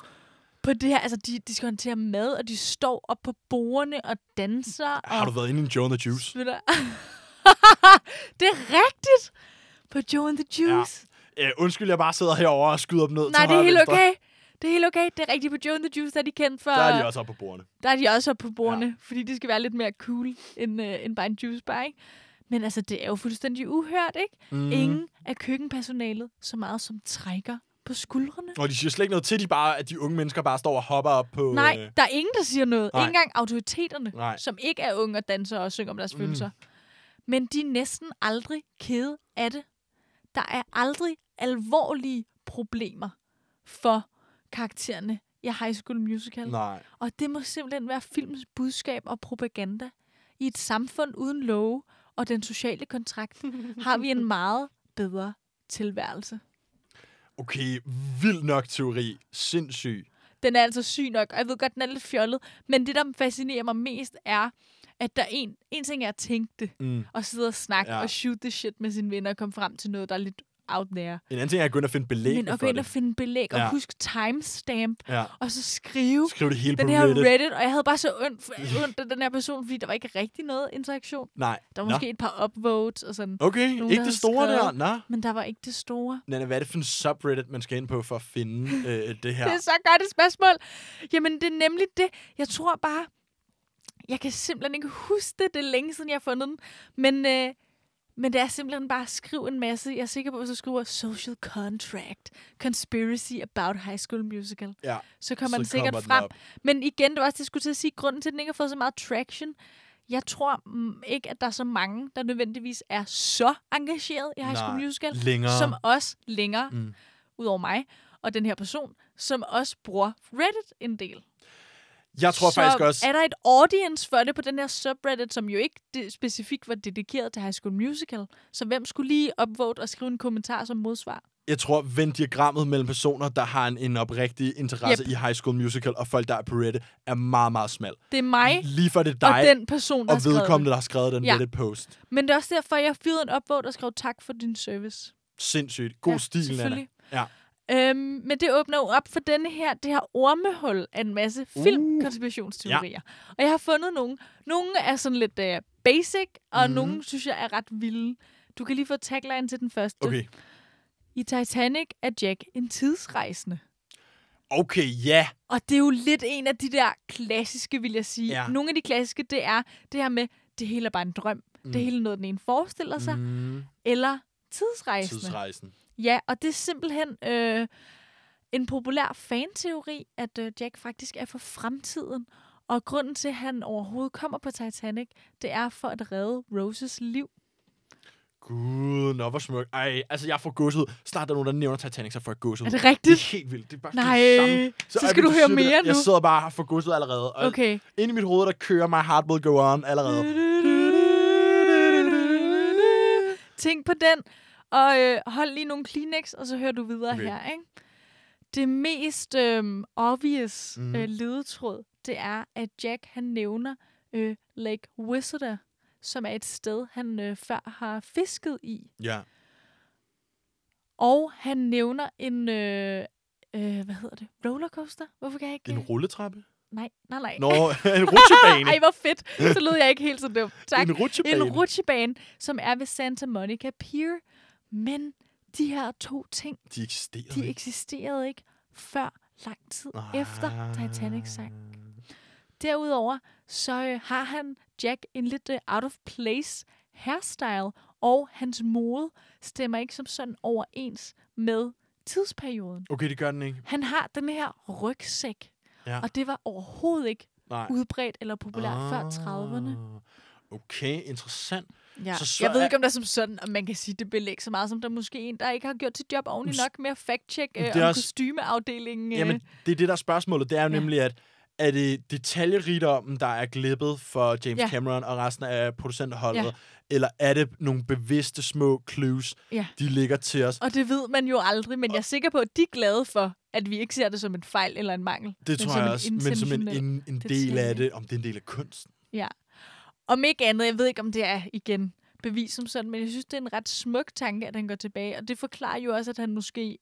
på det her. Altså, de, de skal håndtere mad, og de står op på bordene og danser. Har og du været inde i en Joe and the Juice? spiller- det er rigtigt! På Joe and the Juice. Øh, undskyld, jeg bare sidder herovre og skyder dem ned Nej, til det er helt venstre. okay. Det er helt okay. Det er rigtigt på Joe and the Juice, der er de kendt for... Der er de også oppe på bordene. Der er de også oppe på bordene, ja. fordi de skal være lidt mere cool end, øh, end bare en juice bar, ikke? Men altså, det er jo fuldstændig uhørt, ikke? Mm. Ingen af køkkenpersonalet så meget som trækker på skuldrene. Og de siger slet ikke noget til, de bare, at de unge mennesker bare står og hopper op på... Nej, Øh, der er ingen, der siger noget. nej. Ikke engang autoriteterne, Nej. som ikke er unge og danser og synger om deres mm. følelser. Men de er næsten aldrig kede af det. Der er aldrig alvorlige problemer for karaktererne i High School Musical. nej. Og det må simpelthen være filmens budskab og propaganda. I et samfund uden love og den sociale kontrakt har vi en meget bedre tilværelse. Okay, vild nok teori. Sindssyg. Den er altså syg nok, og jeg ved godt, den er lidt fjollet. Men det, der fascinerer mig mest, er, at der er en, en ting er at tænke det, Mm. og sidde og snakke Ja. ja. og shoot the shit med sine venner og komme frem til noget, der er lidt out there. En anden ting er at gå ind og finde belæg Men at gå ind og finde belæg og Ja. huske timestamp, Ja. og så skrive Skriv det hele den på her Reddit. Reddit, og jeg havde bare så ondt, ondt af den her person, fordi der var ikke rigtig noget interaktion. Nej. Der var Nå. måske et par upvotes og sådan. Okay, nogen, ikke der det store der. skrevet. Nå. Men der var ikke det store. Nana, hvad er det for en subreddit, man skal ind på for at finde øh, det her? Det er så godt et spørgsmål. Jamen, det er nemlig det. Jeg tror bare, jeg kan simpelthen ikke huske det. Det er længe siden, jeg har fundet den. Men, øh, men det er simpelthen bare at skrive en masse. Jeg er sikker på, at hvis du skriver social contract, conspiracy about high school musical, Ja, så kommer den så sikkert kommer den frem. Men igen, det var også det, jeg skulle til at sige, grunden til, at den ikke har fået så meget traction. Jeg tror mm, ikke, at der er så mange, der nødvendigvis er så engageret i High School Nej, Musical, længere. som os længere, Mm. mm. ud over mig, og den her person, som også bruger Reddit en del. Jeg tror så faktisk også... er der et audience for det på den her subreddit, som jo ikke de- specifikt var dedikeret til High School Musical. Så hvem skulle lige upvote og skrive en kommentar som modsvar? Jeg tror, vend diagrammet mellem personer, der har en, en oprigtig interesse Yep. i High School Musical, og folk, der er på Reddit, er meget, meget smal. Det er mig Lige for det er og dig den person, der og vedkommende, det. der har skrevet den Ja. Reddit-post. Men det er også derfor, jeg fyrede en upvote og skrev tak for din service. Sindssygt. God Ja, stil, selvfølgelig. Ja. Øhm, men det åbner jo op for denne her, det her ormehul af en masse Uh. filmkonspirationsteorier. Og jeg har fundet nogle. Nogle er sådan lidt uh, basic, og mm. nogle synes jeg er ret vilde. Du kan lige få tagline til den første. Okay. I Titanic er Jack en tidsrejsende. Okay, ja. Og det er jo lidt en af de der klassiske, vil jeg sige. Ja. Nogle af de klassiske, det er det her med, det hele er bare en drøm. Mm. Det hele er noget, den ene forestiller sig. Mm, Eller tidsrejsende. tidsrejsen. Ja, og det er simpelthen øh, en populær fanteori, at øh, Jack faktisk er for fremtiden. Og grunden til, at han overhovedet kommer på Titanic, det er for at redde Roses liv. Gud, nå, hvor smukt. Ej, altså, jeg får gåsehud. Snart er der nogen, der nævner Titanic, så får jeg gåsehud. Er det Det er rigtigt? helt vildt. Det er bare Nej, det samme. så ej, skal du høre mere der. Jeg nu. sidder bare og får gåsehud allerede. Og Okay. Inde i mit hoved, der kører My Heart Will Go On allerede. Tænk på den, og øh, hold lige nogle Kleenex, og så hører du videre Okay. her. Ikke? Det mest øh, obvious mm. øh, ledetråd, det er, at Jack han nævner øh, Lake Whistler, som er et sted, han øh, før har fisket i. Ja. Og han nævner en, øh, øh, hvad hedder det, rollercoaster? Hvorfor kan jeg ikke... En rulletrappe? Nej, nej, nej. Nå, en rutsjebane. Ej, hvor fedt. Så lød jeg ikke helt så dum. Tak. En rutsjebane. En rutsjebane, som er ved Santa Monica Pier. Men de her to ting, De eksisterer de eksisterede ikke før lang tid Ah. efter Titanic sank. Derudover så øh, har han Jack en lidt øh, out of place hairstyle, og hans mode stemmer ikke som sådan overens med tidsperioden. Okay, det gør den ikke. Han har den her rygsæk, Ja. og det var overhovedet ikke Nej. udbredt eller populært ah. før 30'erne. Ah, Okay, interessant. Ja. Så Så, jeg ved ikke, om der er som sådan, om man kan sige, det belæg så meget, som der måske en, der ikke har gjort sit job ordentligt nok med at fact-check øh, om også- kostymeafdelingen. Øh. Jamen, det er det, der er spørgsmålet. Det er jo Ja. nemlig, at er det detaljerigdommen, der er glippet for James Ja. Cameron og resten af producentholdet, Ja. eller er det nogle bevidste små clues, Ja. de ligger til os? Og det ved man jo aldrig, men jeg er sikker på, at de er glade for, at vi ikke ser det som en fejl eller en mangel. Det tror jeg også, men som en, en, en del af det, om det er en del af kunsten. Ja. Om ikke andet, jeg ved ikke, om det er igen bevis som sådan, men jeg synes, det er en ret smuk tanke, at han går tilbage. Og det forklarer jo også, at han måske...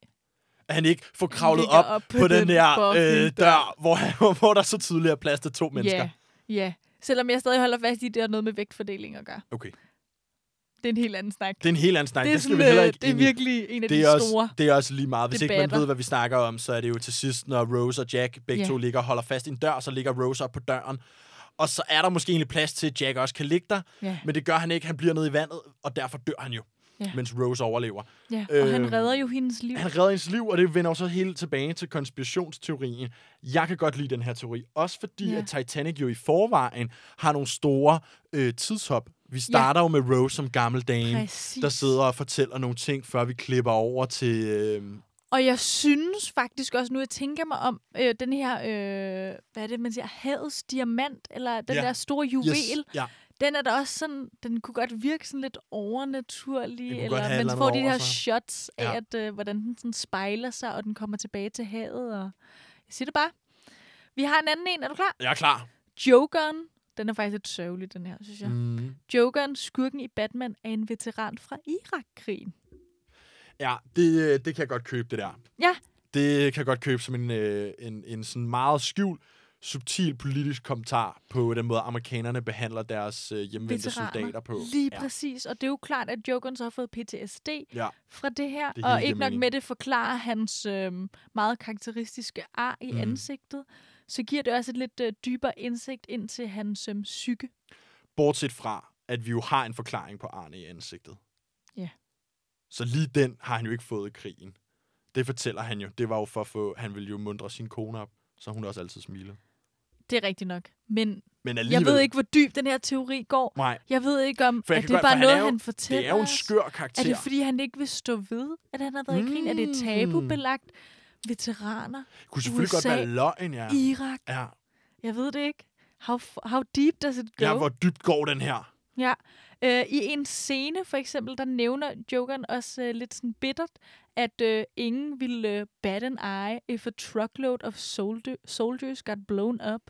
At han ikke får kravlet op, op på, på den den der øh, dør, hvor, han- hvor der så tydeligt er plads til to mennesker. Ja, ja. Selvom jeg stadig holder fast i, at det har noget med vægtfordeling at gøre. Okay. Det er en helt anden snak. Det er en helt anden snak. det er, det skal vi heller øh, ikke det er virkelig en af det de er, også, store... det er også lige meget. Hvis ikke man debatter. ved, hvad vi snakker om, så er det jo til sidst, når Rose og Jack begge Ja. to ligger og holder fast i en dør, så ligger Rose op på døren. Og så er der måske egentlig plads til, at Jack også kan ligge der, Ja. men det gør han ikke. Han bliver nede i vandet, og derfor dør han jo, Ja. mens Rose overlever. Ja, og han Øhm, redder jo hendes liv. Han redder hendes liv, og det vender jo så helt tilbage til konspirationsteorien. Jeg kan godt lide den her teori, også fordi Ja. at Titanic jo i forvejen har nogle store øh, tidshop. Vi starter jo med Rose som gammel dame, Præcis. der sidder og fortæller nogle ting, før vi klipper over til... Øh, Og jeg synes faktisk også, nu jeg tænker mig om, øh, den her, øh, hvad er det, man siger, havets diamant, eller den Ja. der store juvel, yes, ja. den er da også sådan, den kunne godt virke sådan lidt overnaturlig, eller man får de her sig. shots af, Ja. at, øh, hvordan den sådan spejler sig, og den kommer tilbage til havet, og jeg siger det bare. Vi har en anden en, er du klar? Jeg er klar. Jokeren, den er faktisk lidt sørgelig, den her, synes jeg. Mm. Jokeren, skurken i Batman, er en veteran fra Irak-krigen. Ja, det, øh, det kan jeg godt købe, det der. Ja. Det kan jeg godt købe som en, øh, en, en sådan meget skjult, subtil politisk kommentar på den måde, amerikanerne behandler deres øh, hjemvendte Veteraner. soldater på. Lige ja. præcis, og det er jo klart, at Jokeren så har fået PTSD Ja. fra det her, Det og ikke nok mening. med det forklarer hans øh, meget karakteristiske ar i mm. ansigtet, så giver det også et lidt øh, dybere indsigt ind til hans øh, psyke. Bortset fra, at vi jo har en forklaring på Arne i ansigtet. Så lige den har han jo ikke fået i krigen. Det fortæller han jo. Det var jo for at få... Han ville jo mundre sin kone op, så hun også altid smiler. Det er rigtigt nok. Men Men alligevel... jeg ved ikke, hvor dyb den her teori går. Nej, Jeg ved ikke om, For at det er godt- bare for han noget, er jo- han fortæller det er jo en skør karakter. Er det, fordi han ikke vil stå ved, at han har været i krigen? Er det Mm. tabubelagt? Veteraner? Det kunne selvfølgelig godt USA, være løgn, ja. Irak? Ja. Jeg ved det ikke. How, how deep does it go? ja, hvor dybt går den her? Ja. Øh, I en scene, for eksempel, der nævner Jokeren også øh, lidt sådan bittert, at øh, ingen ville øh, bat an eye if a truckload of soldier, soldiers got blown up.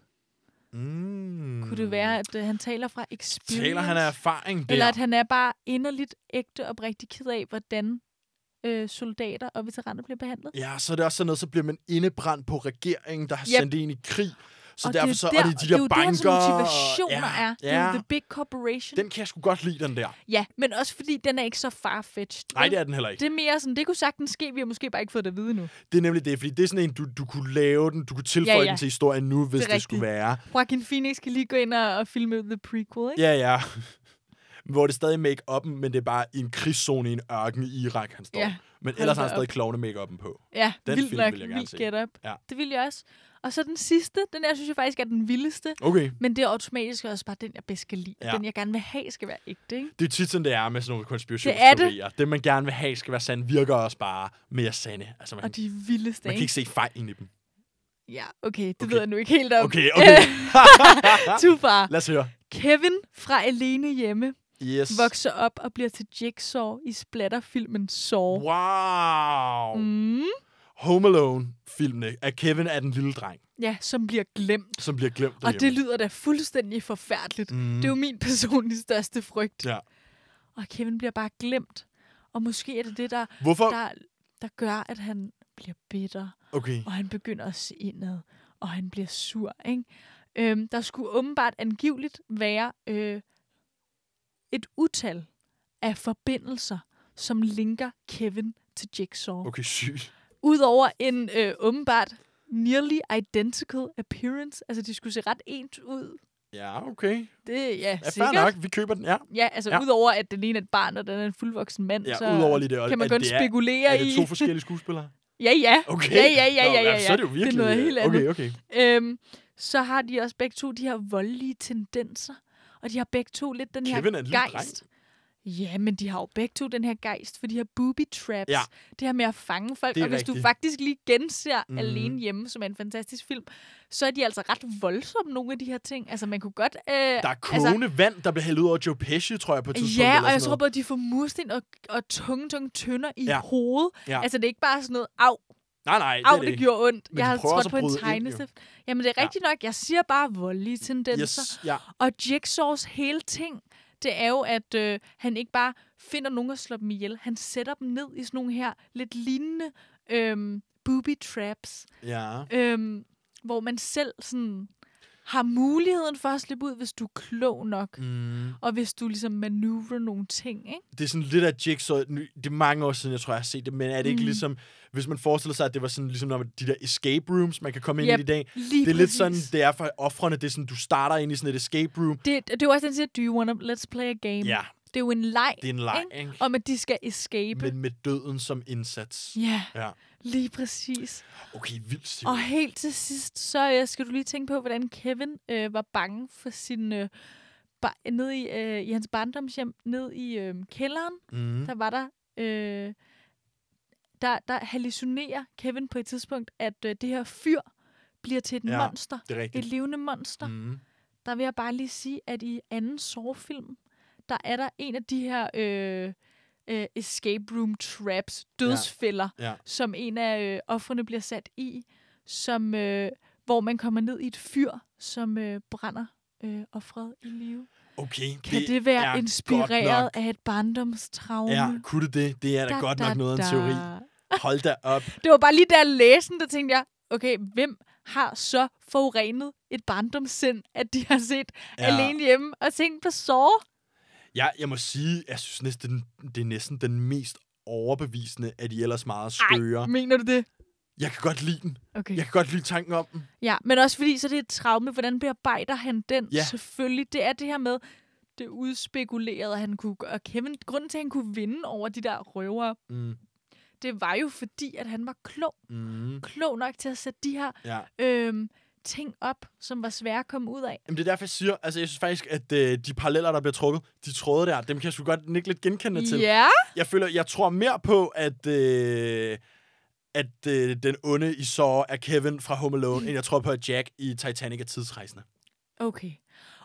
Mm. Kunne det være, at øh, han taler fra experience? Taler han af erfaring der? Eller at han er bare inderligt ægte og rigtig ked af, hvordan øh, soldater og veteraner bliver behandlet? Ja, så er det også sådan noget, så bliver man indebrændt på regeringen, der har Yep. sendt en i krig. Så og derfor det er så der, er det de der det er jo banker. motivationer ja, er. Det er Ja, the big corporation. den kan jeg sgu godt lide, den der. Ja, men også fordi den er ikke så farfetched. Nej, det er den heller ikke. det er mere sådan, det kunne sagtens ske, vi har måske bare ikke fået det at vide nu. Det er nemlig det, fordi det er sådan en, du, du kunne lave den, du kunne tilføje Ja, ja. den til historien nu, hvis Det det, skulle være. Joaquin Phoenix kan lige gå ind og, og filme the prequel, ikke? Ja, ja. Hvor det er stadig make-up'en, men det er bare i en krigszone i en ørken i Irak, han står. Ja, men ellers har han stadig klovne make-up'en på. Ja, Den vildt film nok, vil jeg gerne se. get up. Ja. Det vil jeg også. Og så den sidste, den her synes jeg faktisk er den vildeste, Okay. men det er automatisk også bare den, jeg bedst kan lide. Ja. Den, jeg gerne vil have, skal være ægte, ikke? Det er tit sådan, det er med sådan nogle konspirationsteorier. Det det. det, man gerne vil have, skal være sand, virker også bare mere sande. Altså, man, Og de vildeste, man kan ikke? ikke se fejlen i dem. Ja, okay, det Okay. ved jeg nu ikke helt om. Okay, okay. Too far. Lad os høre. Kevin fra Alene Hjemme Yes. vokser op og bliver til Jigsaw i splatterfilmen Saw. Wow. Mm. Home Alone-filmene af Kevin er den lille dreng, Ja, som bliver glemt. som bliver glemt Og det derhjemme. lyder da fuldstændig forfærdeligt. Mm. Det er jo min personlige største frygt. Ja. Og Kevin bliver bare glemt. Og måske er det det, der, Hvorfor? der, der gør, at han bliver bitter. Okay. Og han begynder at se indad. Og han bliver sur. Ikke? Øhm, der skulle åbenbart angiveligt være øh, et utal af forbindelser, som linker Kevin til Jigsaw. Okay, sygt. Udover en øh, åbenbart nearly identical appearance. Altså, de skulle se ret ens ud. Ja, okay. Det ja, Ja, sikkert. nok. Vi køber den, ja. Ja, altså Ja. ja. udover at den ene er et barn, og den er en fuldvoksen mand, Ja, så udover lige det. kan man at kun det er, spekulere det i... to forskellige skuespillere? Ja, ja. Okay. Ja, ja, ja, ja, ja, jamen, Så er det jo ja. virkelig... Det er noget helt andet. Okay, okay. Øhm, så har de også begge to de her voldelige tendenser. Og de har begge to lidt den Kevin er her gejst. Ja, men de har jo begge to den her gejst for de her booby traps. Ja. Det her med at fange folk. Og hvis du rigtigt. faktisk lige genser mm. Alene Hjemme, som er en fantastisk film, så er de altså ret voldsomme, nogle af de her ting. Altså, man kunne godt... Øh, Der er kogende altså, vand, der bliver hældt ud over Joe Pesci, tror jeg, på et tidspunkt. Ja, og jeg tror både, de får mursten og, og tunge, tunge tønder i Ja. ja. hovedet. Ja. Altså, det er ikke bare sådan noget, au, Nej, nej, det au, det, det, det gjorde ondt. Men jeg har trådt at på en tegnestift. Jamen, det er rigtigt nok. Jeg siger bare voldelige tendenser. Yes, ja. Og Jigsaws hele ting, det er jo, at øh, han ikke bare finder nogen at slå dem ihjel. Han sætter dem ned i sådan nogle her lidt lignende øhm, booby traps, Ja. øhm, hvor man selv sådan har muligheden for at slippe ud, hvis du er klog nok. Mm. Og hvis du ligesom manøvrer nogle ting, ikke? Det er sådan lidt af Jigsaw. Det er mange år siden, jeg tror, jeg har set det. Men er det ikke Mm. ligesom... Hvis man forestiller sig, at det var sådan ligesom når de der escape rooms, man kan komme ind Yep, i i dag. Det er lidt præcis. sådan, det er for offrene. Det er sådan, du starter ind i sådan et escape room. Det, det er også den, siger, do you wanna, let's play a game. Ja, Det er jo en leg, det er en leg, ikke? om at de skal escape. Men med døden som indsats. Ja, Ja. Lige præcis. Okay, vildt. Og helt til sidst, så øh, skal du lige tænke på, hvordan Kevin øh, var bange for sin... Øh, bar- ned i, øh, i hans barndomshjem, ned i øh, kælderen, Mm. der var der... Øh, der, der hallucinerer Kevin på et tidspunkt, at øh, det her fyr bliver til et Ja, monster. Det er Et rigtigt. levende monster. Mm. Der vil jeg bare lige sige, at i anden Saw-film, der er der en af de her øh, øh, escape room traps, dødsfælder, Ja. som en af øh, offrene bliver sat i, som, øh, hvor man kommer ned i et fyr, som øh, brænder øh, offret i live. Okay, Kan det, det være inspireret af et barndomstraume? Ja, kunne det det? Det er da, godt nok noget af en teori. Hold da op. Det var bare lige der læsen, der tænkte jeg, okay, hvem har så forurenet et barndomssind, at de har set Ja. ja. alene hjemme og tænkt på sår? Ja, jeg må sige, jeg synes næsten, det er næsten den mest overbevisende af de ellers meget skøre. Ej, mener du det? Jeg kan godt lide den. Okay. Jeg kan godt lide tanken om den. Ja, men også fordi, så det er et traume. Hvordan bearbejder han den? Ja. Selvfølgelig. Det er det her med, det udspekulerede, at han kunne... Og Kevin, grunden til, at han kunne vinde over de der røvere, Mm. det var jo fordi, at han var klog. Mm. Klog nok til at sætte de her Ja. øhm, ting op, som var svære at komme ud af. Jamen, det er derfor, jeg siger, altså jeg synes faktisk, at øh, de paralleller, der bliver trukket, de tråde der, dem kan jeg sgu godt nikke lidt genkendende til. Ja, Jeg føler, jeg tror mere på, at, øh, at øh, den onde i Saw er Kevin fra Home Alone, end jeg tror på, at Jack i Titanic er tidsrejsende. okay.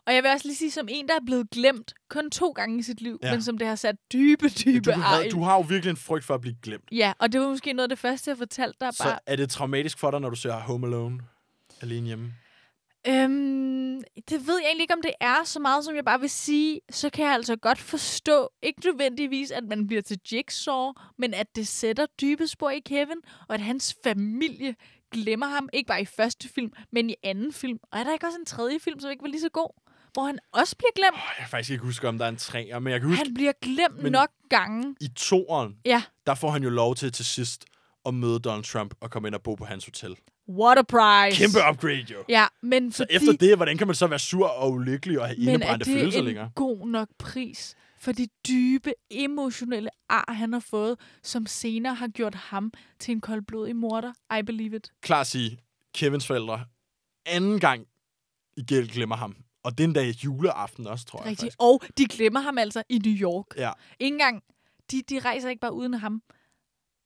Og jeg vil også lige sige, som en, der er blevet glemt kun to gange i sit liv, Ja. ja. men som det har sat dybe, dybe Du, ar har, du har jo virkelig en frygt for at blive glemt. Ja, og det var måske noget af det første, jeg fortalte dig. Bare, Så er det traumatisk for dig, når du ser Home Alone alene hjemme? Øhm, det ved jeg egentlig ikke, om det er så meget, som jeg bare vil sige. Så kan jeg altså godt forstå, ikke nødvendigvis, at man bliver til Jigsaw, men at det sætter dybe spor i Kevin, og at hans familie glemmer ham, ikke bare i første film, men i anden film. Og er der ikke også en tredje film, som ikke var lige så god? Hvor han også bliver glemt. Jeg kan faktisk ikke huske, om der er en træer, men jeg kan huske, Han bliver glemt men... nok gange. i toeren, Ja, der får han jo lov til til sidst at møde Donald Trump og komme ind og bo på hans hotel. What a prize. Kæmpe upgrade, jo. Ja, men Så fordi... efter det, hvordan kan man så være sur og ulykkelig og have Men er indebrændte det følelser en længere? god nok pris for de dybe, emotionelle ar, han har fået, som senere har gjort ham til en koldblodig morder? I believe it. Klar at sige, Kevins forældre anden gang i gæld glemmer ham. Og den dag juleaften også, tror jeg Rigtigt. faktisk. Og de glemmer ham altså i New York. Ja. Ikke engang, de, de rejser ikke bare uden ham.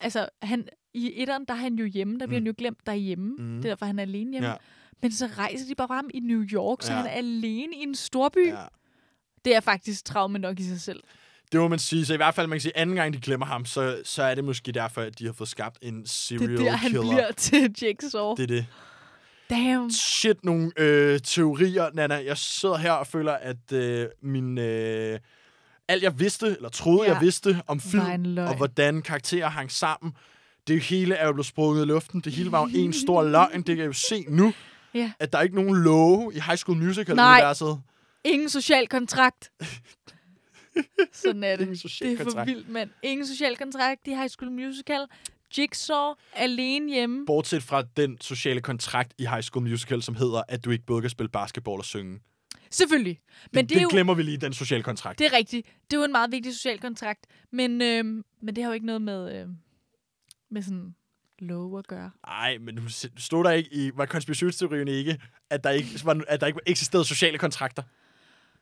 Altså, han, i etteren, der er han jo hjemme. Der bliver Mm. han jo glemt derhjemme. Mm. Det er derfor, han er alene hjemme. Ja. Men så rejser de bare frem i New York, så Ja. han er alene i en storby. Ja. Det er faktisk traume nok i sig selv. Det må man sige. Så i hvert fald, man kan sige, anden gang de glemmer ham, så, så er det måske derfor, at de har fået skabt en Det serial er der, han killer. bliver til Jigsaw. Det er det. Damn. Shit, nogle øh, teorier, Nana. Jeg sidder her og føler, at øh, min... Øh, alt jeg vidste, eller troede, Ja. jeg vidste om film, og hvordan karakterer hang sammen, det hele er jo blevet sprunget i luften. Det hele var jo en stor løgn. Det kan jeg jo se nu, Ja. at der er ikke nogen love i High School Musical-universet. Ingen social kontrakt. Sådan er det. Ingen social det er for kontrakt. vildt, mand. Ingen social kontrakt i High School Musical. Jigsaw alene hjemme. Bortset fra den sociale kontrakt i High School Musical, som hedder, at du ikke både kan spille basketball og synge. Selvfølgelig. Men det, det, det jo, glemmer vi lige, den sociale kontrakt. det er rigtigt. Det er jo en meget vigtig social kontrakt. Men, øhm, men det har jo ikke noget med, øhm, med sådan love at gøre. Nej, men nu s- stod der ikke i, var konspirationsteorien ikke, at der ikke, var, at der ikke eksisterede sociale kontrakter?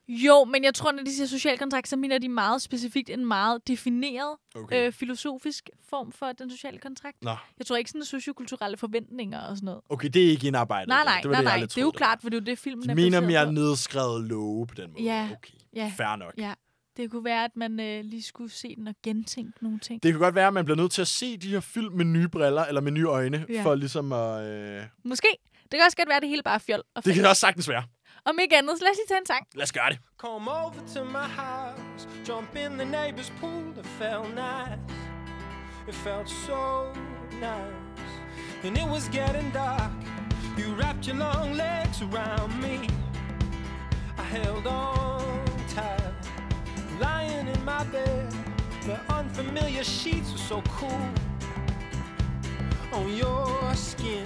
Jo, men jeg tror, når de siger social kontrakt, så mener de meget specifikt en meget defineret Okay. øh, filosofisk form for den sociale kontrakt. Nå, Jeg tror ikke sådan sociokulturelle forventninger og sådan noget. okay, det er ikke indarbejdet. Nej, nej, det var nej, det, nej. Det er jo klart, for det er jo det, filmen er mener mere nedskrevet love på den måde. Ja, Okay, ja. fair nok. Ja, det kunne være, at man øh, lige skulle se den og gentænke nogle ting. Det kan godt være, at man bliver nødt til at se de her film med nye briller, eller med nye øjne, Ja. for ligesom at... Øh... Måske. Det kan også godt være, at det hele bare er fjol. Og Det kan fake. også sagtens være. Om ikke andet, så lad os lige tage en sang. Lad os gøre det. Come over to my house, jump in the neighbor's pool. It felt nice. It felt so nice. And it was getting dark. You wrapped your long legs around me. I held on lying in my bed. The unfamiliar sheets were so cool on your skin.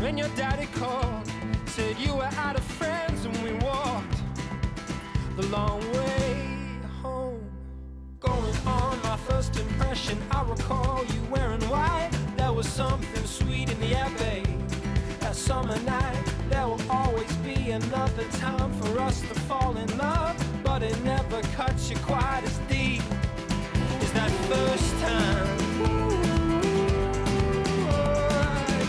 When your daddy called, said you were out of friends, and we walked the long way home. Going on my first impression, I recall you wearing white. There was something sweet in the air, babe. That summer night, there will always be another time for us to fall in love, it never cuts you quite as deep as that first time.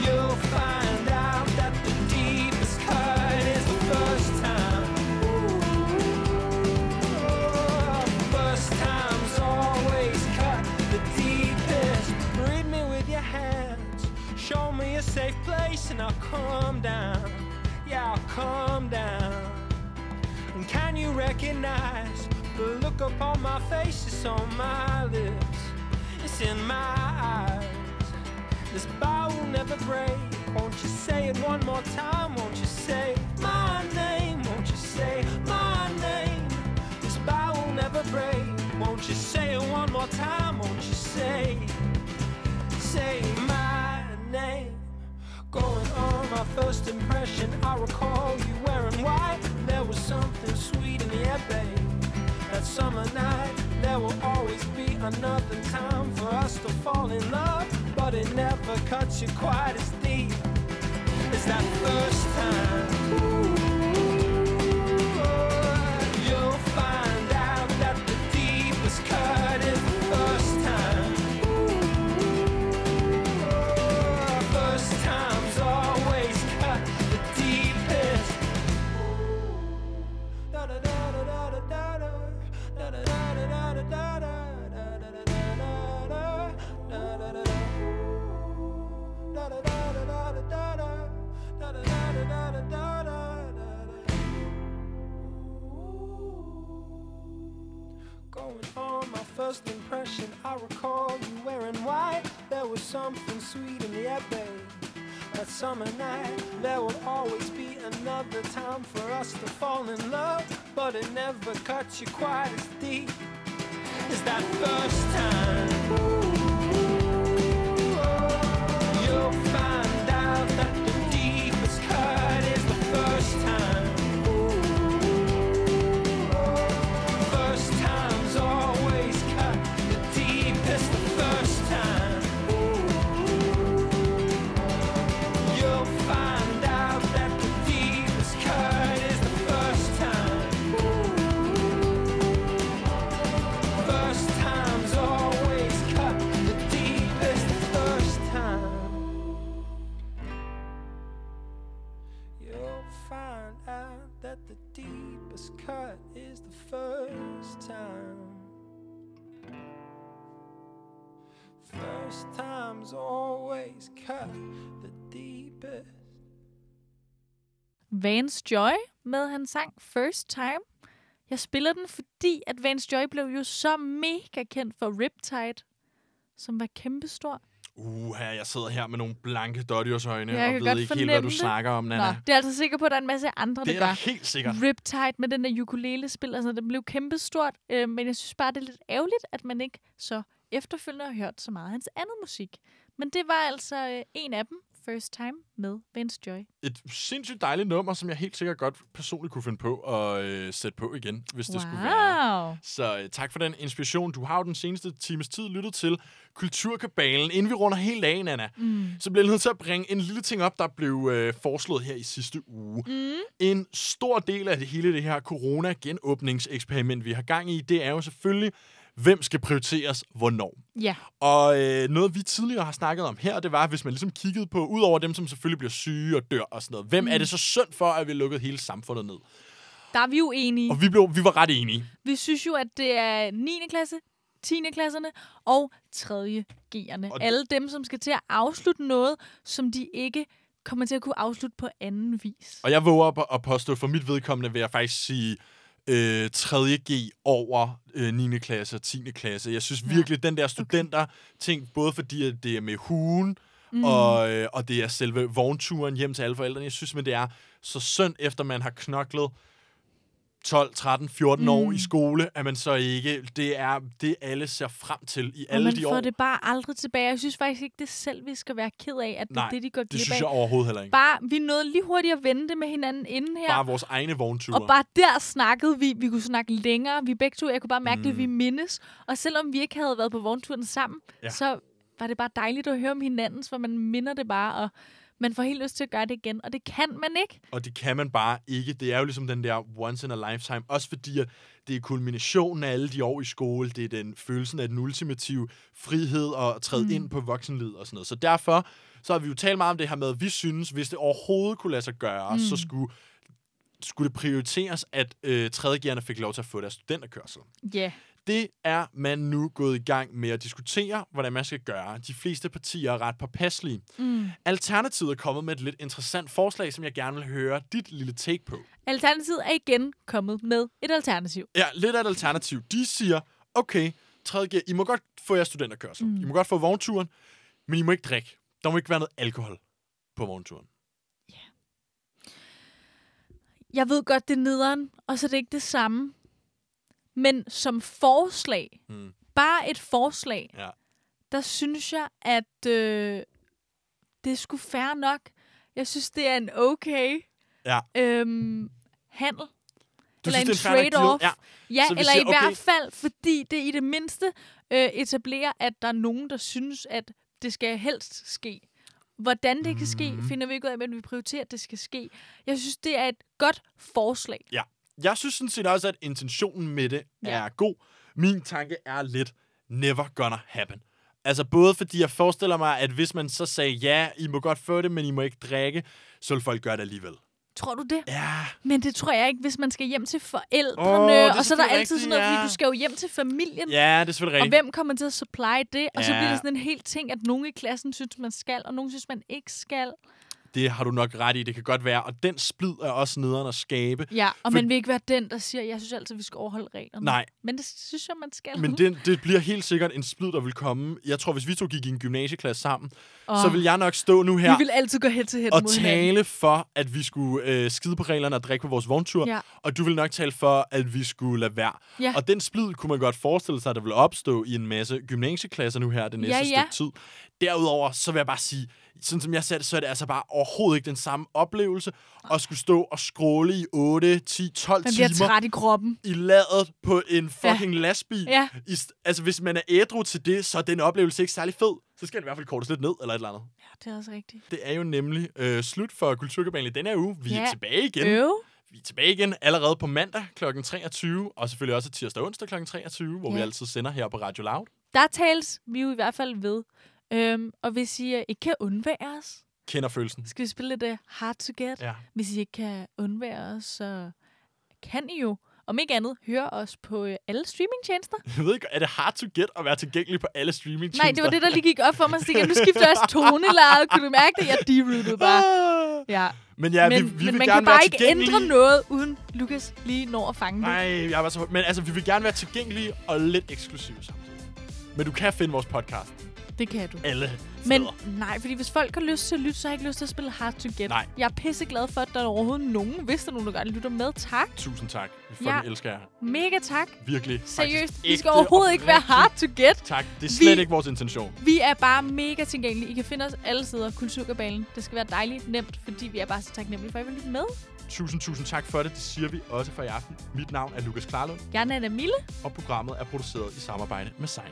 You'll find out that the deepest cut is the first time. First times always cut the deepest. Read me with your hands. Show me a safe place and I'll calm down. Yeah, I'll calm down. You recognize the look upon my face? It's on my lips. It's in my eyes. This bow will never break. Won't you say it one more time? Won't you say my name? Won't you say my name? This bow will never break. Won't you say it one more time? Won't you say, say my name? Going on my first impression, I recall you wearing white. There was something sweet in the air, babe. That summer night, there will always be another time for us to fall in love, but it never cuts you quite as deep as that first time. You'll Going on my first impression, I recall you wearing white. There was something sweet in the air, babe. That summer night, there will always be another time for us to fall in love, but it never cuts you quite as deep as that first time. Vance Joy med hans sang First Time. Jeg spiller den, fordi at Vance Joy blev jo så mega kendt for Riptide, som var kæmpestor. Uha, jeg sidder her med nogle blanke øjne Jeg og ved ikke helt, hvad du det. snakker om, Nana. Nå, det er altså sikker på, at der er en masse andre, det der er gør. da helt sikkert. Riptide med den der ukulele-spil, altså den blev kæmpestort, øh, men jeg synes bare, det er lidt ærgerligt, at man ikke så efterfølgende har hørt så meget af hans andet musik. Men det var altså øh, en af dem, First Time med Vance Joy. Et sindssygt dejligt nummer, som jeg helt sikkert godt personligt kunne finde på at øh, sætte på igen, hvis det skulle være. Så øh, tak for den inspiration. Du har jo den seneste times tid lyttet til Kulturkabalen. Inden vi runder helt af, Anna, mm. så bliver jeg nødt til at bringe en lille ting op, der blev øh, foreslået her i sidste uge. Mm. En stor del af det hele det her corona-genåbningseksperiment, vi har gang i, det er jo selvfølgelig, hvem skal prioriteres hvornår. Ja, Og øh, noget, vi tidligere har snakket om her, det var, hvis man ligesom kiggede på, ud over dem, som selvfølgelig bliver syge og dør og sådan noget, hvem mm. er det så synd for, at vi lukkede hele samfundet ned? der er vi jo enige. Og vi, blev, vi var ret enige. Vi synes jo, at det er 9. klasse, 10. klasserne og 3. G'erne. Og- Alle dem, som skal til at afslutte noget, som de ikke kommer til at kunne afslutte på anden vis. Og jeg våger op at påstå, for mit vedkommende vil jeg faktisk sige øh, 3.G over øh, 9. klasse og 10. klasse. Jeg synes Ja. virkelig, den der studenter-ting, både fordi at det er med hugen, mm. og, øh, og det er selve vognturen hjem til alle forældrene. Jeg synes, men det er så synd, efter man har knoklet 12, 13, 14 mm. år i skole, at man så ikke... Det er det, alle ser frem til i Og alle man de får år. det bare aldrig tilbage. Jeg synes faktisk ikke, det selv, vi skal være ked af, at det Nej, er det, de går det glip synes af. jeg overhovedet heller ikke. Bare, vi nåede lige hurtigt at vente med hinanden inden her. Bare vores egne vognture. Og bare der snakkede vi. Vi kunne snakke længere. Vi begge to, jeg kunne bare mærke, mm. at vi mindes. Og selvom vi ikke havde været på vognturen sammen, Ja. ja. så var det bare dejligt at høre om hinandens, hvor man minder det bare, og man får helt lyst til at gøre det igen. Og det kan man ikke. Og det kan man bare ikke. Det er jo ligesom den der once in a lifetime. Også fordi, at det er kulminationen af alle de år i skole. Det er den følelsen af den ultimative frihed og at træde mm. ind på voksenlivet og sådan noget. Så derfor så har vi jo talt meget om det her med, at vi synes, hvis det overhovedet kunne lade sig gøre, mm. så skulle, skulle det prioriteres, at øh, tredjegerne fik lov til at få deres studenterkørsel. Ja. Yeah. Det er man nu gået i gang med at diskutere, hvordan man skal gøre. De fleste partier er ret påpasselige. Mm. Alternativet er kommet med et lidt interessant forslag, som jeg gerne vil høre dit lille take på. Alternativet er igen kommet med et alternativ. Ja, lidt af et alternativ. De siger, okay, 3G, I må godt få jeres studenterkørsel. Mm. I må godt få vognturen, men I må ikke drikke. Der må ikke være noget alkohol på vognturen. Jeg ved godt, det er nederen, og så er det ikke det samme. Men som forslag, Mm. bare et forslag, Ja. der synes jeg, at øh, det er sgu fair nok. Jeg synes, det er en okay Ja. øhm, handel. Du eller en synes, en trade-off. Ja. Ja, Så eller siger, i hvert okay. fald, fordi det i det mindste øh, etablerer, at der er nogen, der synes, at det skal helst ske. Hvordan det kan ske, Mhm. finder vi ikke ud af, men vi prioriterer, at det skal ske. Jeg synes, det er et godt forslag. Ja. Jeg synes sådan set også, at intentionen med det Ja. er god. Min tanke er lidt, never gonna happen. Altså både fordi jeg forestiller mig, at hvis man så sagde, ja, I må godt få det, men I må ikke drikke, så vil folk gøre det alligevel. Tror du det? Ja, Men det tror jeg ikke, hvis man skal hjem til forældrene. Er og så er der altid rigtigt, sådan noget, ja. fordi du skal jo hjem til familien. ja det er selvfølgelig Og rigtigt. hvem kommer til at supply det? Og så Ja. bliver det sådan en helt ting, at nogen i klassen synes, man skal, og nogen synes, man ikke skal. Det har du nok ret i, det kan godt være. Og den splid er også nederen at skabe. Ja, og For- man vil ikke være den, der siger, jeg synes altid, vi skal overholde reglerne. Nej. Men det synes jeg, man skal. Men det, det bliver helt sikkert en splid, der vil komme. Jeg tror, hvis vi to gik i en gymnasieklasse sammen, Åh, så vil jeg nok stå nu her Vi vil altid gå hen til hen og mod hinanden. tale for, at vi skulle øh, skide på reglerne og drikke på vores vogntur. Ja. Og du vil nok tale for, at vi skulle lade være. Ja. Og den splid kunne man godt forestille sig, at der vil opstå i en masse gymnasieklasser nu her det næste Ja, ja. stykke tid. Derudover, så vil jeg bare sige, sådan som jeg ser det, så er det altså bare overhovedet ikke den samme oplevelse at skulle stå og scrolle i 8, 10, 12 Man bliver timer træt i kroppen. i ladet på en fucking ja. lastbil. Ja. I, altså, hvis man er ædru til det, så er den oplevelse ikke særlig fed. Så skal den i hvert fald kortes lidt ned, eller et eller andet. Ja, det er også rigtigt. Det er jo nemlig øh, slut for Kulturkabalen i denne her uge. Vi er Ja. tilbage igen. Øv. Vi er tilbage igen allerede på mandag kl. 23, og selvfølgelig også tirsdag og onsdag kl. 23, hvor Ja. vi altid sender her på Radio Loud. Der tales vi jo i hvert fald ved. Øhm, og hvis I øh, ikke kan undvære os, Kender følelsen. skal vi spille lidt uh, Hard to Get. Ja. Hvis I ikke kan undvære os, så kan I jo, om ikke andet, høre os på øh, alle streamingtjenester. Jeg ved ikke, er det hard to get at være tilgængelig på alle streaming Nej, det var det, der lige gik op for mig. Stikker. Nu skifter jeg også tonelaget. Kunne du mærke det? Jeg derootede bare. Ja. Men ja, men vi, vi men vil man gerne kan bare være ikke tilgængelige. ændre noget, uden Lukas lige når at fange det. Nej, jeg var så... Men altså, vi vil gerne være tilgængelige og lidt eksklusive samtidig. Men du kan finde vores podcast Det kan du. alle Men steder. nej, fordi hvis folk har lyst til at lytte, så har jeg ikke lyst til at spille Hard to Get. Nej. Jeg er pisseglad for, at der er overhovedet nogen, hvis der er nogen, der gerne lytter med. Tak. Tusind tak. Vi fucking Ja. elsker jer. Mega tak. Virkelig. Seriøst. Vi skal overhovedet ikke være. Hard to Get. Tak. Det er slet Vi- ikke vores intention. Vi er bare mega tilgængelige. I kan finde os alle steder. Kulturkabalen. Det skal være dejligt nemt, fordi vi er bare så taknemmelige for, at I vil lytte med. Tusind, tusind tak for det. Det siger vi også for i aften. Mit navn er Lukas Klarlund, Jeg er Nana Mille. og programmet er produceret i samarbejde med Sein.